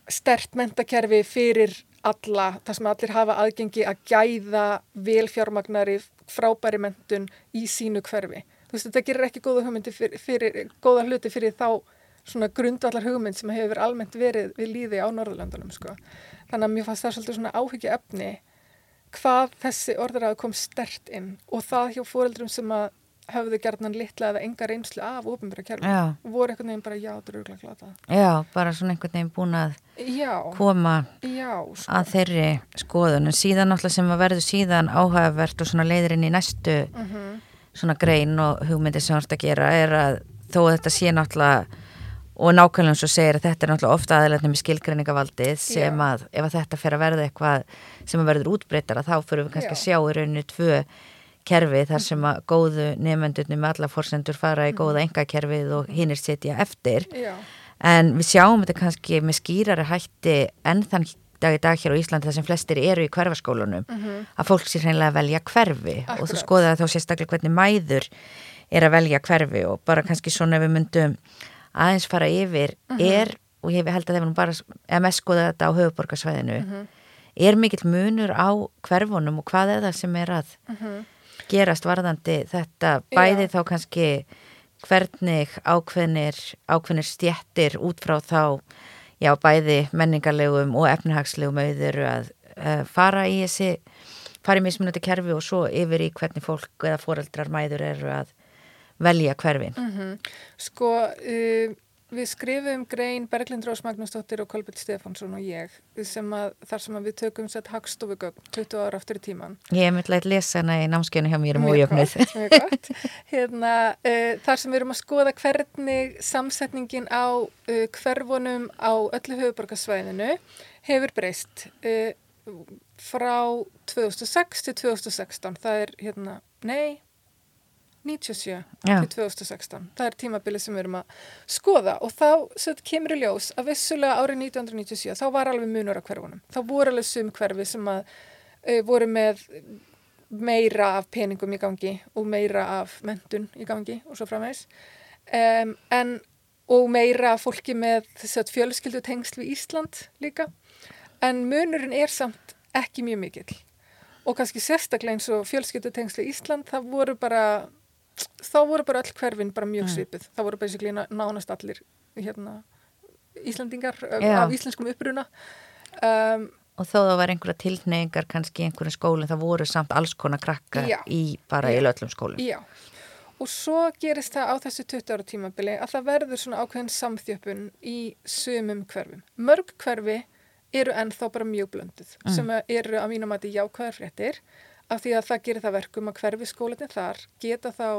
stert mentakerfi fyrir alla, það sem allir hafa aðgengi að gæða velfjármagnari frábæri mentun í sínu hverfi. Þú veist, þetta gerir ekki góða fyrir, fyrir góða hluti fyrir þá svona grundvallar hugmynd sem hefur almennt verið við líði á Norðurlandunum sko. Þannig að mér fannst það svolítið svona áhyggja efni hvað þessi orðræðu kom stert inn og það hjá fóreldrum sem að höfðu gerðnan litla eða enga reynslu af ofinbæra og voru einhvern veginn bara já, þetta er auðvitað glata. já, bara svona einhvern veginn búin að Já, koma já, sko. að þeirri skoðun en síðan náttúrulega sem að verður síðan áhugavert og svona leiðir inn í næstu Mhm. svona grein og hugmyndi sem þú ert að gera er að þó að þetta sé náttúrulega og nákvæmlega eins og segir að þetta er náttúrulega ofta aðeins með skilgreiningavaldið sem að ef að þetta fer að verða eitthvað sem að verður útbreytara þá fyrir við kannski Já. að sjá í rauninu tvö kerfi þar sem að góðu nefendunum með alla fórsendur fara í góða engakerfið og hinnir setja eftir. Já, en við sjáum þetta kannski með skýrari hætti enn þann dag í dag hér á Íslandi þar sem flestir eru í hverfaskólunum að fólk sér hreinlega að velja hverfi. Og þú Akkurat. skoða þá sérstaklega hvernig mæður er að velja hverfi og bara kannski svona við myndum aðeins fara yfir er, og ég held að það er bara MS skoða þetta á höfuborgarsvæðinu er mikill munur á hverfunum og hvað er það sem er að gerast varðandi þetta bæði þá kannski hvernig ákveðnir, ákveðnir stjettir út frá þá já bæði menningarlegum og efnahagslegum auður að uh, fara í þessi fara í mismunandi kerfi og svo yfir í hvernig fólk eða foreldrar mæður eru að velja hverfin. sko uh, við skrifum grein Berglind Rós Magnúsdóttir og Kolbjörn Stefánsson og ég sem að, þar sem við tökum sett hagstofugögn 20 ára aftur í tíman Ég hef myndilegt að lesa hana í námskjönu hjá mér um gott. Hérna, uh, þar sem við erum að skoða hvernig samsetningin á uh, hverfunum á öllu höfuborgarsvæðinu hefur breyst uh, frá 2006 til 2016. Það er, hérna, nei, 97 Já. til 2016. Það er tímabilið sem við erum að skoða og þá kemur í ljós að vissulega árið 1997 þá var alveg munur á hverfunum. Þá voru alveg sum hverfi sem að uh, voru með meira af peningum í gangi og meira af mentun í gangi og svo framvegs. Um, en, og meira fólki með þess að fjölskyldu tengsl við Ísland líka. En munurinn er samt ekki mjög mikill. Og kannski sérstaklega eins og fjölskyldu tengsl við Ísland, það voru bara, þá voru bara öll hverfin bara mjög svipuð. Það voru basically ná- nánast allir hérna, Íslandingar Já. af íslenskum uppruna. Um, Og þó það var einhverja tilneyingar kannski í einhverjum skólinn, það voru samt alls konar krakkar Já. í bara í öllum skólum. Já, og svo gerist það á þessu 20 ára tímabili að það verður svona ákveðin samþjöpun í sumum hverfum. Mörg hverfi eru ennþá bara mjög blönduð sem að eru að mínum að jákvæðar fréttir af því að það gerir það verkum að hverfi skólatin þar geta þá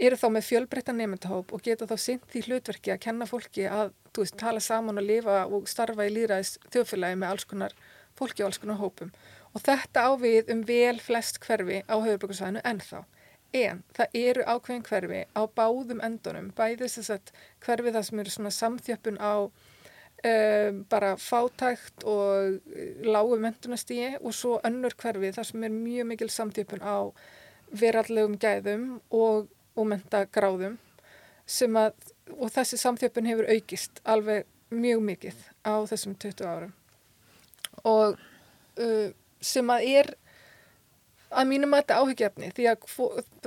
eru þá með fjölbreytta nefndahóp og geta þá sint því hlutverki að kenna fólki að þú veist, tala saman og lifa og starfa í líðræðis þjóðfélagi með alls konar fólki og alls konar hópum. Og þetta á við um vel flest hverfi á höfurbrukarsvæðinu ennþá. En það eru ákveðin hverfi á báðum endunum, bæði þess að hverfi það sem eru svona samþjöppun á um, bara fátækt og uh, lágu mentunastíi og svo önnur hverfi þar sem er mjög mikil samþjöppun á verallegum gæðum og, og að, og þessi samþjöppun hefur aukist alveg mjög mikið á þessum 20 árum. Og uh, sem að er að mínum að þetta áhyggjefni því að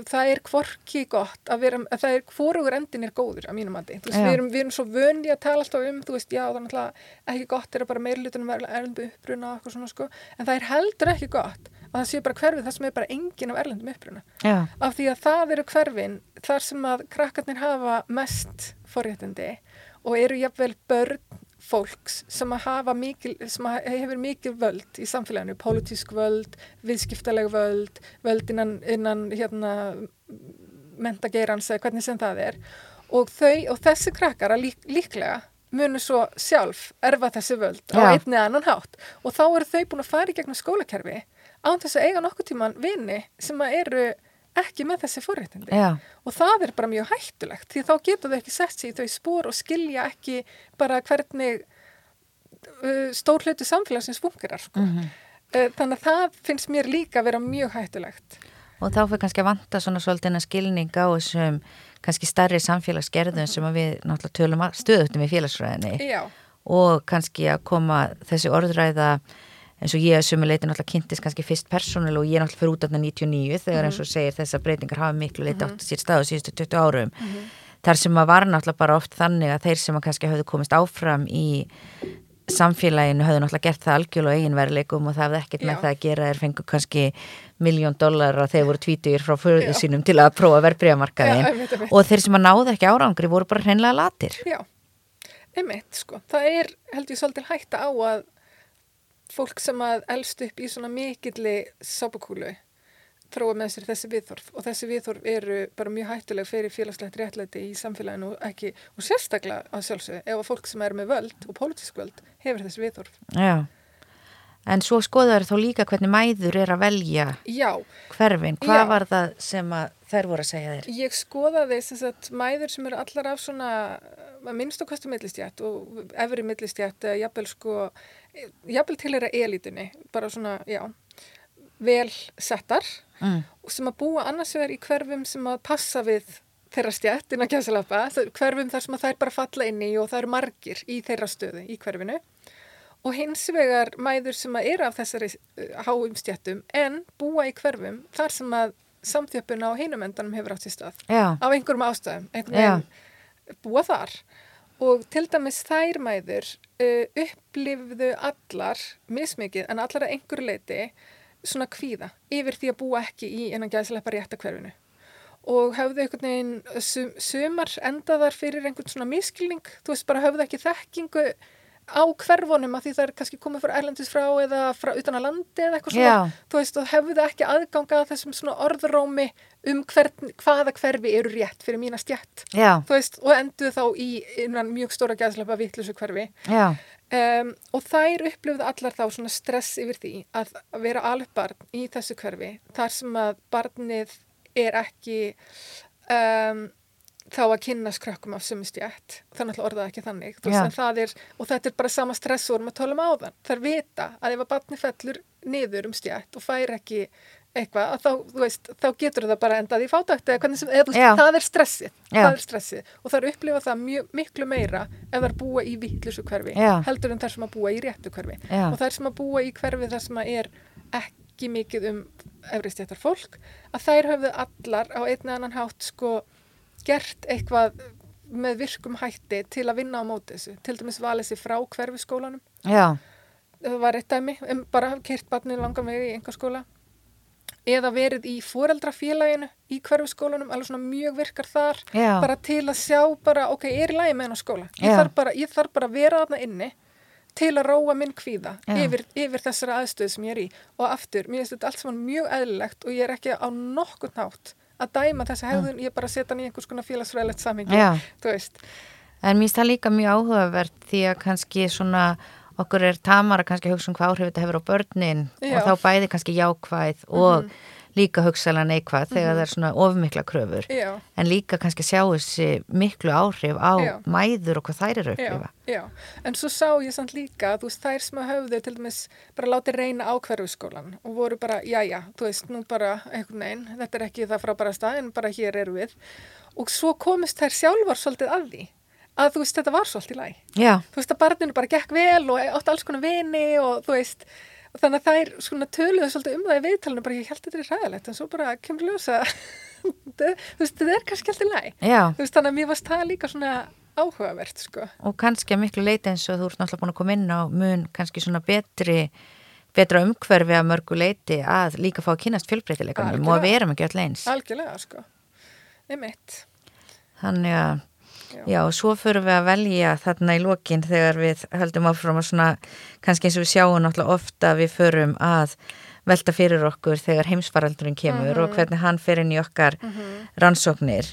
það er hvorki gott að vera, að það er hvorugur endin er góður að mínum að því, Já. við, erum- við erum svo vönli að tala alltaf um, þú veist, já það er náttúrulega ekki gott er að bara meirlutunum er erlendu uppruna og eitthvað svona sko, en það er heldur ekki gott að það sé bara hverfið það sem er bara engin af erlendum uppruna. Já, af því að það eru hverfin þar sem að krakkarnir hafa mest forréttindi og eru jafnvel börn fólks sem mikil, sem hefur mikil völd í samfélaginu, pólitísk völd, viðskiptaleg völd, völd innan, innan hérna, mentageirans eða hvernig sem það er og þau og þessi krakkar að lík, líklega munu svo sjálf erfa þessi völd á Já. einn eða annan hátt og þá eru þau búin að fara í gegnum skólakerfi án þess að eiga nokkuð tíman vini sem að eru ekki með þessi forréttindi. Já, og það er bara mjög hættulegt því þá getur þau ekki sett sér í þau spór og skilja ekki bara hvernig uh, stór hluti samfélagsins fungerar sko. Mhm. uh, þannig að það finnst mér líka að vera mjög hættulegt. Og þá fyrir kannski að vanta svona svolítið skilning á þessum kannski starri samfélagsgerðum sem við náttúrulega tölum stöðutum í félagsfræðinni. Já, og kannski að koma þessi orðræða eins og ég að sumuleiti náttúrulega kynntist kannski fyrst persónulega og ég náttúrulega fyrir út af 99 þegar eins og segir þessar breytingar hafa miklu leiti átt sér stað á síðustu 20 árum. Þar sem að var náttúrulega bara oft þannig að þeir sem að kannski hafðu komist áfram í samfélaginu hafðu náttúrulega gert það algjörlega á eiginverleikum og það hafði ekkert með það að gera. Þeir fengu kannski miljón dólar og þeir voru tvítugir frá Já. sínum til að prófa einmitt. og þeir sem að náðu ekki árangri voru bara hreinlega latir. Já einmitt sko, það er held ég svolítið hætta á að fólk sem að elst upp í svona mikilli sápukúlu þróa með sér þessi viðþorf og þessi viðþorf eru bara mjög hættuleg fyrir félagslegt réttlæti í samfélaginu og ekki, og sérstaklega að sjálfsögðu ef að fólk sem er með völd og pólitísk völd hefur þessi viðþorf. Já, en svo skoðar þá líka hvernig mæður er að velja Já, hverfin, hvað Já. var það sem að þær voru að segja þér? ég skoðaði sem sagt mæður sem eru allar af svona að minnst á kostu millistjætt og efri millistjætt jafnvel sko jafnvel til þeirra elitinni bara svona, já vel settar Mm. sem að búa annars vegar í hverfum sem að passa við þeirra stjætt innan kjæsalappa, hverfum þar sem að þær bara falla inn í og það eru margir í þeirra stöðu í hverfinu. Og hins vegar mæður sem að eru af þessari uh, háum stjættum en búa í hverfum þar sem að samþjöppun á hinum endanum hefur átt sér stað. Já, á einhverjum ástæðum, einhvern veginn búa þar og til dæmis þær mæður uh, upplifðu allar mismikið en allar að einhverju leiti svona kvíða yfir því að búa ekki í innan gæðslepa réttakverfinu og höfðu einhvern veginn sum, sumar endaðar fyrir einhvern svona miskilning, þú veist bara höfðu ekki þekkingu á hverfunum að því það er kannski komið frá erlendis frá eða frá utan að landi eða eitthvað svona Já. þú veist og hefðu ekki aðganga að þessum svona orðrómi um hvern, hvaða hverfi eru rétt fyrir mína stjætt já, þú veist og enduðu þá í innan mjög stóra gæðslepa vittlusu hverfi. Um, og þær upplifðu allar þá svona stress yfir því að vera alveg barn í þessu hverfi þar sem að barnið er ekki um, þá að kynna skrökkum af sömu stjætt þannig að orðaði ekki þannig. Veist, það er, og þetta er bara sama stress og við erum að tala um áðan. Þær vita að ef að barnið fellur niður um stjætt og fær ekki eitthvað, að þá, veist, þá getur það bara endað í fátækt eða hvernig sem, eða, það er stressið. Það er stressið. Og þær upplifa það mjög, miklu meira ef þær búa í vittlusu hverfi Já. heldur en þær sem að búa í réttu hverfi. Já. og þær sem að búa í hverfi þar sem að er ekki mikið um efristjættar fólk að þær höfðu allar á einn eða annan hátt sko gert eitthvað með virkum hætti til að vinna á móti þessu. Til dæmis valið sér frá hverfiskólanum. Já, það var eitt dæmi, um, bara kert barnið langan vegi í einhver skóla eða verið í foreldrafélaginu í hverfiskólanum, alveg svona mjög virkar þar Já. bara til að sjá bara, ok, ég er í lagi með hennar skóla? Ég þarf, bara, ég þarf bara að vera þarna inni til að róa minn kvíða yfir, yfir þessara aðstöð sem ég er í. Og aftur, mér finnst þetta allt saman mjög eðlilegt og ég er ekki á nokkurn hátt að dæma þessa hegðun, ég er bara að setja hann í einhvers konar félagsfræðilegt samhengi, þú veist. En mér finnst það líka mjög áhugavert því að kannski svona okkur er tamara kannski að hugsa um hvað áhrif þetta hefur á börnin Já. og þá bæði kannski jákvæð og líka hugsaðlega neikvæð þegar það er svona ofmikla kröfur. Já. en líka kannski sjá þessi miklu áhrif á Já. mæður og hvað þær eru að upplifa. já, en svo sá ég samt líka þú veist, þær sem að höfðu til dæmis bara látið reyna á hverfiskólan og voru bara, já, já, þú veist, nú bara einhvern veginn, þetta er ekki það frábæra stað en bara hér eru við. Og svo komist þær sjálfar svolítið að því að þú veist, þetta var svolítið læg þú veist, að barninu bara gekk vel og átti alls konar vini og þú veist þannig að þær svona töluðu svolítið um það í viðtalinu bara ég held þetta er ræðilegt en svo bara kemur ljósa þú veist, þetta er kannski alltaf læg þú veist, þannig að mér varst það líka svona áhugavert, sko og kannski að miklu leiti eins og þú ert náttúrulega búin að koma inn á mun kannski svona betri betra umhverfi að mörgu leiti að líka fá að kynast fjölbreytileikanum og að Algjörlega. vera ekki öll eins Algjörlega, sko. Einmitt. þannig að Já. og svo förum við að velja þarna í lokin þegar við höldum áfram að svona kannski eins og við sjáum náttúrulega ofta að við förum að velta fyrir okkur þegar heimsfaraldurinn kemur og hvernig hann fer inn í okkar rannsóknir.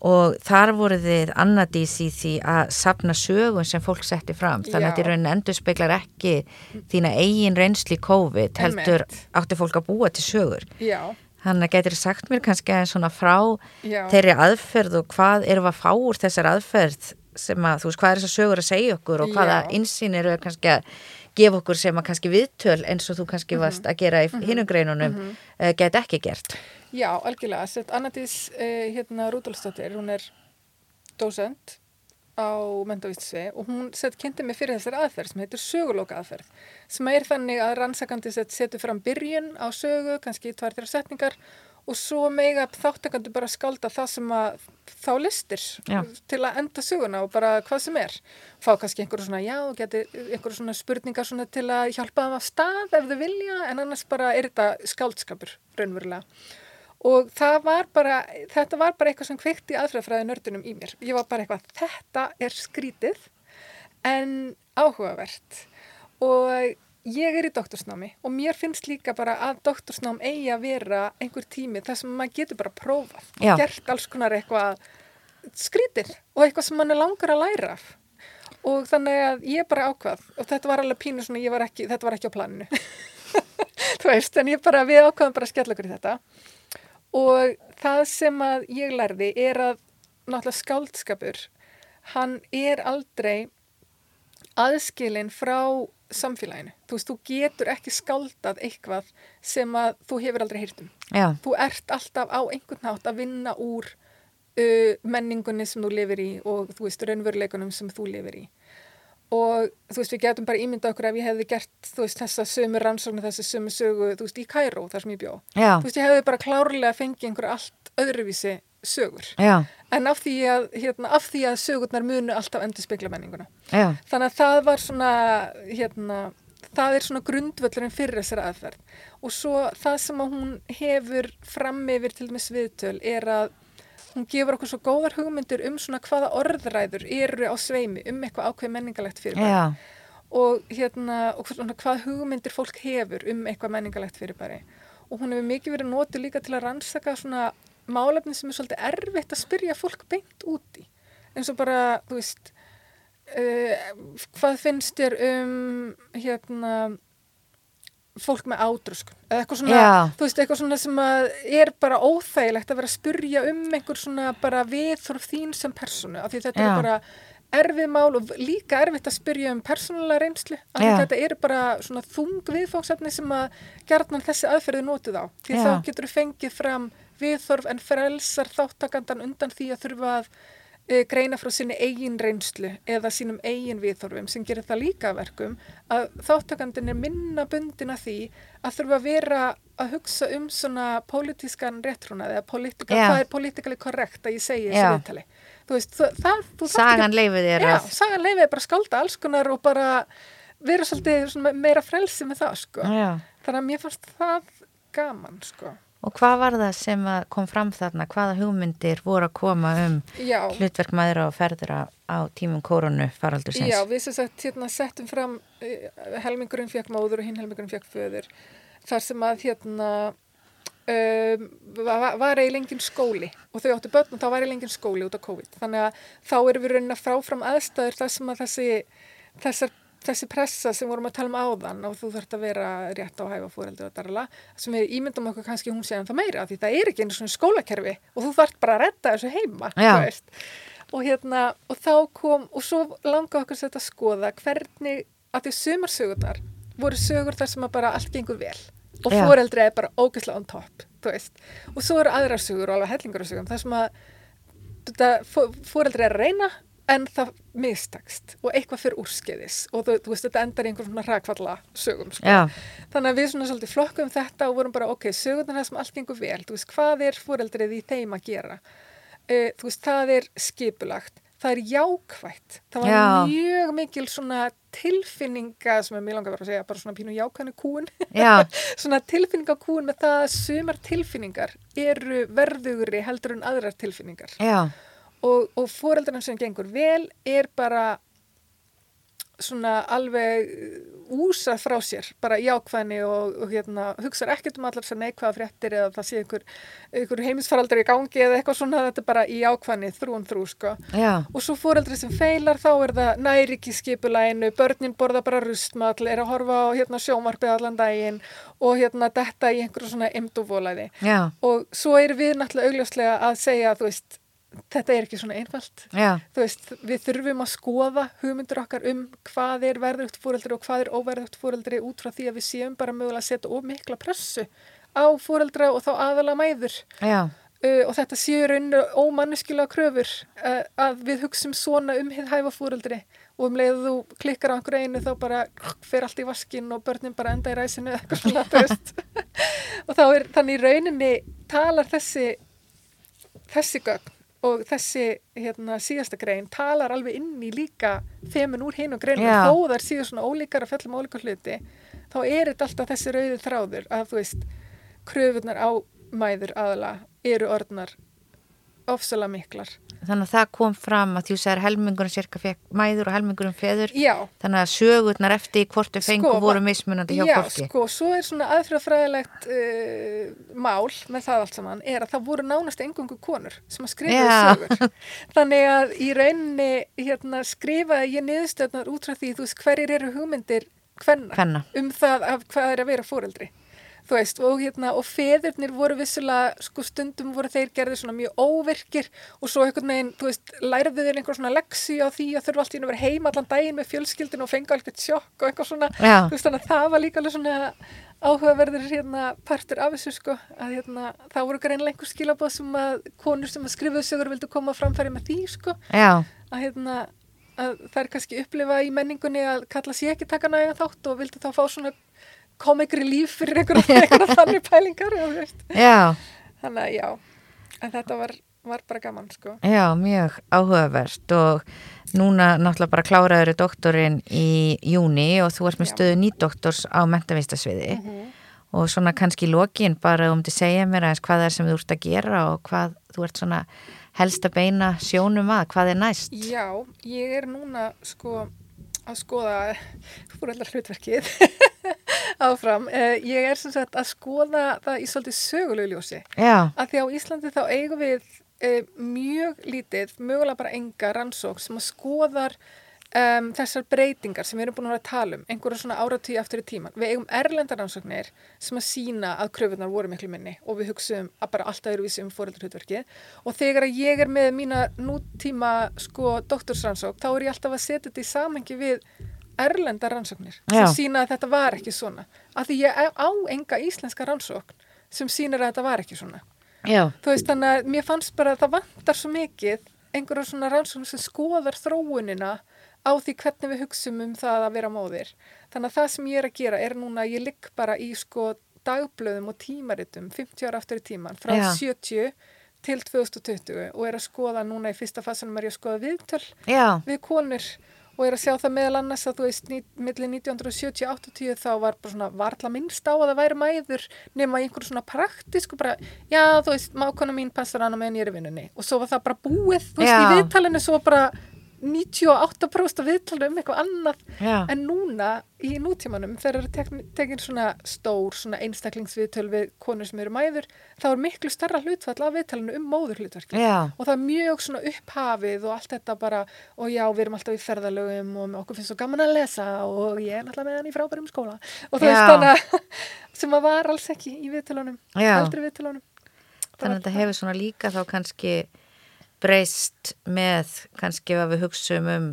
Og þar voru þið annadís í því að sapna sögun sem fólk setti fram. Þannig að Já. þetta í rauninni endur speklar ekki þína eigin reynsli COVID heldur átti fólk að búa til sögur. Já, Þannig að getur sagt mér kannski aðeins svona frá já. þeirri aðferð og hvað við að fá úr þessar aðferð sem að, þú veist, hvað er þessar sögur að segja okkur og hvaða insýn eru kannski að gefa okkur sem að kannski viðtöl eins og þú kannski Mhm. varst að gera í mm hinum greinunum uh, get ekki gert. Já, algjörlega. Annadís uh, hérna Rúdolfsdóttir, hún er dósend á mentavístsvið og hún sett kynnti mig fyrir þessari aðferð sem heitir sögulóka aðferð sem er þannig að rannsakandi sett setur fram byrjun á sögu, kannski tvær þrjá setningar og svo mega þáttakandi bara skálda það sem að þá listir Já. til að enda söguna og bara hvað sem er fá kannski einhverju svona já og geti einhverju svona spurningar svona til að hjálpa þeim af stað ef þau vilja en annars bara er þetta skáldskapur raunverulega og það var bara, þetta var bara eitthvað sem kveikti aðfræðfræði nördunum í mér. Ég var bara eitthvað, þetta er skrítið en áhugavert. Og ég er í doktorsnámi og mér finnst líka bara að doktorsnám eigi að vera einhver tími þar sem maður getur bara prófað Já. og gert alls konar eitthvað skrítir og eitthvað sem mann er langar að læra af. Og þannig að ég bara ákvað og þetta var alveg pínu svona, ég var ekki, þetta var ekki á planinu. Þú veist, en ég bara, við ákvaðum bara að skella okkur í þetta og það sem að ég lærði er að náttúrulega skáldskapur hann er aldrei aðskilin frá samfélaginu. Þú veist, þú getur ekki skáldað eitthvað sem að þú hefur aldrei heyrt um. Já, Þú ert alltaf á einhvern nátt að vinna úr uh, menningunni sem þú lifir í og þú veist, raunveruleikunum sem þú lifir í. Og þú veist, við getum bara ímyndað okkur ef ég hefði gert, þú veist, þessa sömu rannsóknu, þessa sömu sögu, þú veist, í Kæró, þar sem ég bjó. já, Þú veist, ég hefði bara klárlega fengið einhverja allt öðruvísi sögur. já, En af því að, hérna, af því að sögurnar munu alltaf endur spekla menninguna. já, Þannig að það var svona, hérna, það er svona grundvöllurinn fyrir þessari aðferð. Og svo það sem að hún hefur fram yfir til dæmis viðtöl er að hún gefur okkur svo góðar hugmyndir um svona hvaða orðræður eru á sveimi um eitthvað ákveð menningalegt fyrirbæri. já, Og hérna, og svona hvað hugmyndir fólk hefur um eitthvað menningalegt fyrirbæri. Og hún hefur mikið verið notið líka til að rannsaka svona málefni sem er svolítið erfitt að spyrja fólk beint út í. eins og bara, þú veist, uh, hvað finnst þér um, hérna, fólk með ádröskun eða eitthvað svona, Já. þú veist, eitthvað svona sem að er bara óþægilegt að vera að spurja um einhver svona bara viðþorf þín sem personu, af því þetta Já. er bara erfið mál og líka erfitt að spyrja um persónulega reynslu, af því þetta eru bara svona þung viðfóksefni sem að gerðnan þessi aðferði notið á, því Já. þá getur þú fengið fram viðþorf en frelsar þáttakandan undan því að þurfa að greina frá sinni eigin reynslu eða sínum eigin viðþorfum sem gerir það líka verkum að þáttakandin er minna bundin að því að þurfa að vera að hugsa um svona pólitískan réttrúnað eða politika, Já. hvað er politikali korrekt að ég segi þessu Já. viðtali. Þú veist, það, það, þú sagan leifið þér Já, að, sagan leifið er bara að skálda alls konar og bara vera svolítið meira frelsi með það, sko. já, Þannig að mér fannst það gaman, sko. Og hvað var það sem kom fram þarna, hvaða hugmyndir voru að koma um Já, hlutverk maður og ferðra á tímum koronu faraldur sinns? Já, við sem sagt hérna, settum fram uh, helmingurinn fekk móður og hinn helmingurinn fekk föður þar sem að hérna um, var, var eiginlega engin skóli. Og þau áttu börn og þá var eiginlega engin skóli út á COVID. Þannig að þá erum við raunin að fráfram aðstæður þar sem að þessi, þessar, þessi pressa sem vorum að tala um áðan og þú þarft að vera rétt á að hæfa fóreldur og darla sem við ímyndum okkur kannski hún segja en það meira því það er ekki einu svona skólakerfi og þú þarft bara að redda þessu heima og hérna, og þá kom og svo langa okkur sér að skoða hvernig, að því sumarsögurnar voru sögur þar sem að bara allt gengur vel og Já. foreldri er bara ógeðslega on top, þú veist. Og svo eru aðrar sögur og alveg hellingur af sögum þar sem að þetta, foreldri er að reyna en það mistakst og eitthvað fyrir úrskeiðis og þú, þú veist, þetta endar í einhver svona hrakfalla sögum, sko. Þannig að við svona svolítið flokkum þetta og vorum bara, ok, sögurnar það sem allt gengur vel, þú veist, hvað er fóreldrið í þeim að gera? Uh, þú veist, það er skipulagt, það er jákvætt, það var Já. mjög mikil svona tilfinninga sem mjög langar vera að segja, bara svona pínu jákvæðinu kúin, já, svona tilfinninga kúin með það að sumar tilfinningar eru verðugri heldur en aðrar tilfinningar já, og, og fóreldrarna sem gengur vel er bara svona alveg úsa frá sér, bara jákvæðni og, og hérna, hugsaður ekkert um allar sem neikvæða fréttir eða það sé einhver, einhver heimisfaraldar í gangi eða eitthvað svona, þetta er bara í jákvæðni þrún þrú, sko. já, Og svo fóreldri sem feilar, þá er það næri ekki skipulæginu, börnin borða bara rustmall, er að horfa á hérna, sjómarpið allan daginn og hérna detta í einhverju svona emduvólæði. já, Og svo erum við náttúrulega augljóslega að segja, þú veist, þetta er ekki svona einfalt. já, Þú veist, við þurfum að skoða hugmyndur okkar um hvað er verðugt fóreldri og hvað er óverðugt fóreldri út frá því að við séum bara mögulega að setja of mikla pressu á fóreldra og þá aðalega mæður. já, Uh, og þetta séu rauninu ómannuskilega kröfur uh, að við hugsum svona um hæfa fóreldri og um leiðu þú klikkar á einhverju einu þá bara fer allt í vaskinn og börnin bara enda í ræsinu eða eitthvað svona, þú veist. og þá er þannig rauninni talar þessi þessi gögn og þessi hérna, síðasta grein talar alveg inn í líka þemun úr hinn og greinu Já. þó þar síðu svona ólíkar að fjallum ólíkar hluti þá er þetta alltaf þessi rauði þráður að þú veist kröfunar á mæður aðala eru orðnar ofsalega miklar. Þannig að það kom fram að þú segir helmingurinn cirka fekk mæður og helmingurinn feður. Já, Þannig að sögurnar eftir hvort þau fengu Sko, voru mismunandi hjá já, fólki. sko, svo er svona aðfrjóðfræðilegt uh, mál með það allt saman, er að það voru nánast engungu konur sem að skrifaði Já. sögur. Þannig að í rauninni hérna, skrifaði ég niðurstöðnar út frá því, þú veist, hverjir eru hugmyndir Hvenna. um það af hvað er að vera fóreldri. Þú veist, og, hérna, og feðurnir voru vissulega, sko stundum voru þeir gerði svona mjög óvirkir og svo einhvern veginn, þú veist, lærðu þeir einhver svona leksi á því að þurfa allt í að vera heim allan daginn með fjölskyldin og fenga eitthvað sjokk og eitthvað svona, Já. þú veist, þannig að það var líka alveg svona áhugaverður hérna partur af þessu sko, að hérna, það voru greinlega einhver skilabóð sem að konur sem að skrifuðu sögur vildu koma framfæri með því sko, Já, að hérna, að það er kannski upplifa í menningunni að kalla sér ekki taka næga þátt og vildu þá fá svona komikri líf fyrir einhverja þannig pælingar, já, þú Þannig að já, en þetta var, var bara gaman sko. já, mjög áhugavert og núna náttúrulega bara kláraður doktorinn í júni og þú ert með Já. stöðu nýdoktors á mentavistasviði og svona kannski í lokin bara um til að segja mér aðeins hvað það er sem þú ert að gera og hvað þú ert svona helst að beina sjónum að, hvað er næst? Já, ég er núna sko að skoða fóröldar hlutverkið áfram. Uh, ég er sem sagt að skoða það í svolítið sögulegu ljósi. Já, Að því á Íslandi þá eigum við uh, mjög lítið, mögulega bara enga rannsók sem að skoðar um, þessar breytingar sem við erum búin að tala um, einhverja svona áratíu aftur í tíman. Við eigum erlendar rannsóknir sem að sína að kröfunar voru miklu minni og við hugsaum að bara alltaf eru vísi um fóreldarhutverkið og þegar að ég er með mína nútíma sko doktorsrannsók þá er ég alltaf að setja þetta í samhengi við erlendar rannsóknir Já. sem sína að þetta var ekki svona. Af því ég á enga íslenska rannsókn sem sýnir að þetta var ekki svona. já, Þú veist þannig að mér fannst bara að það vantar svo mikið einhverja svona rannsókn sem skoðar þróunina á því hvernig við hugsum um það að vera móðir. Þannig að það sem ég er að gera er núna að ég ligg bara í sko dagblöðum og tímaritum 50 ára aftur í tíman frá Já. 70 til 2020 og er að skoða núna í fyrsta fasanum er ég að skoða viðtöl já, við konur og er að sjá það meðal annars að þú veist, millir 1970-80 þá var bara svona varla minnst á að það væri mæður nema í einhverju svona praktísku bara, já þú veist, mákona mín passar hana meðan ég er í vinnunni og svo var það bara búið, þú veist, Já. í viðtalinu svo bara 98% af viðtalinu um eitthvað annað já, en núna í nútímanum þegar eru tekin, svona stór svona einstaklingsviðtöl við konur sem eru mæður þá er miklu starra hlutfall af viðtalinu um móður hlutverki já, og það er mjög svona upphafið og allt þetta bara, og já, við erum alltaf í ferðalögum og okkur finnst svo gaman að lesa og ég er náttúrulega með hann í frábærum skóla. Og það Já. er að sem að var alls ekki í viðtölunum Já. aldrei viðtölunum. Þannig að þetta hefur svona líka þá kannski breyst með kannski ef við hugsaum um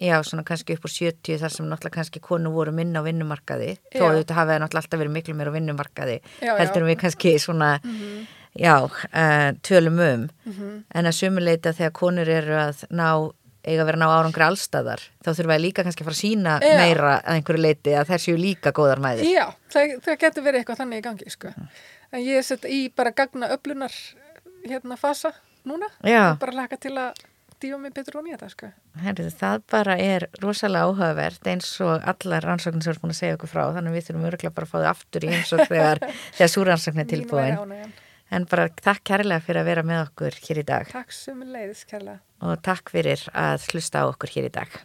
já, svona kannski upp úr 70 þar sem náttúrulega kannski konu voru minna á vinnumarkaði. Þó Já. að þetta hafi náttúrulega alltaf verið miklu meira á vinnumarkaði Já, heldur við kannski svona já, uh, tölum um. Mhm. en að sumuleita þegar konur eru að ná eiga að vera að ná árangri allstaðar þá þurfa að líka kannski að fara að sína meira að einhverju leiti að þær séu líka góðar mæður Já, það, það getur verið eitthvað þannig í gangi sko. en ég sett í bara gagna öflunar hérna fasa núna. Já. og bara laka til að dífa mig betur og nýja það sko. Herrið, það bara er rosalega áhugavert eins og allar rannsóknir sem er búin að segja okkur frá þannig við þurfum örgulega bara að fá þau aftur í eins og þegar, þegar súrannsókn er tilbúin. en bara takk kærlega fyrir að vera með okkur hér í dag. Takk sem leiðis kærlega. Og takk fyrir að hlusta á okkur hér í dag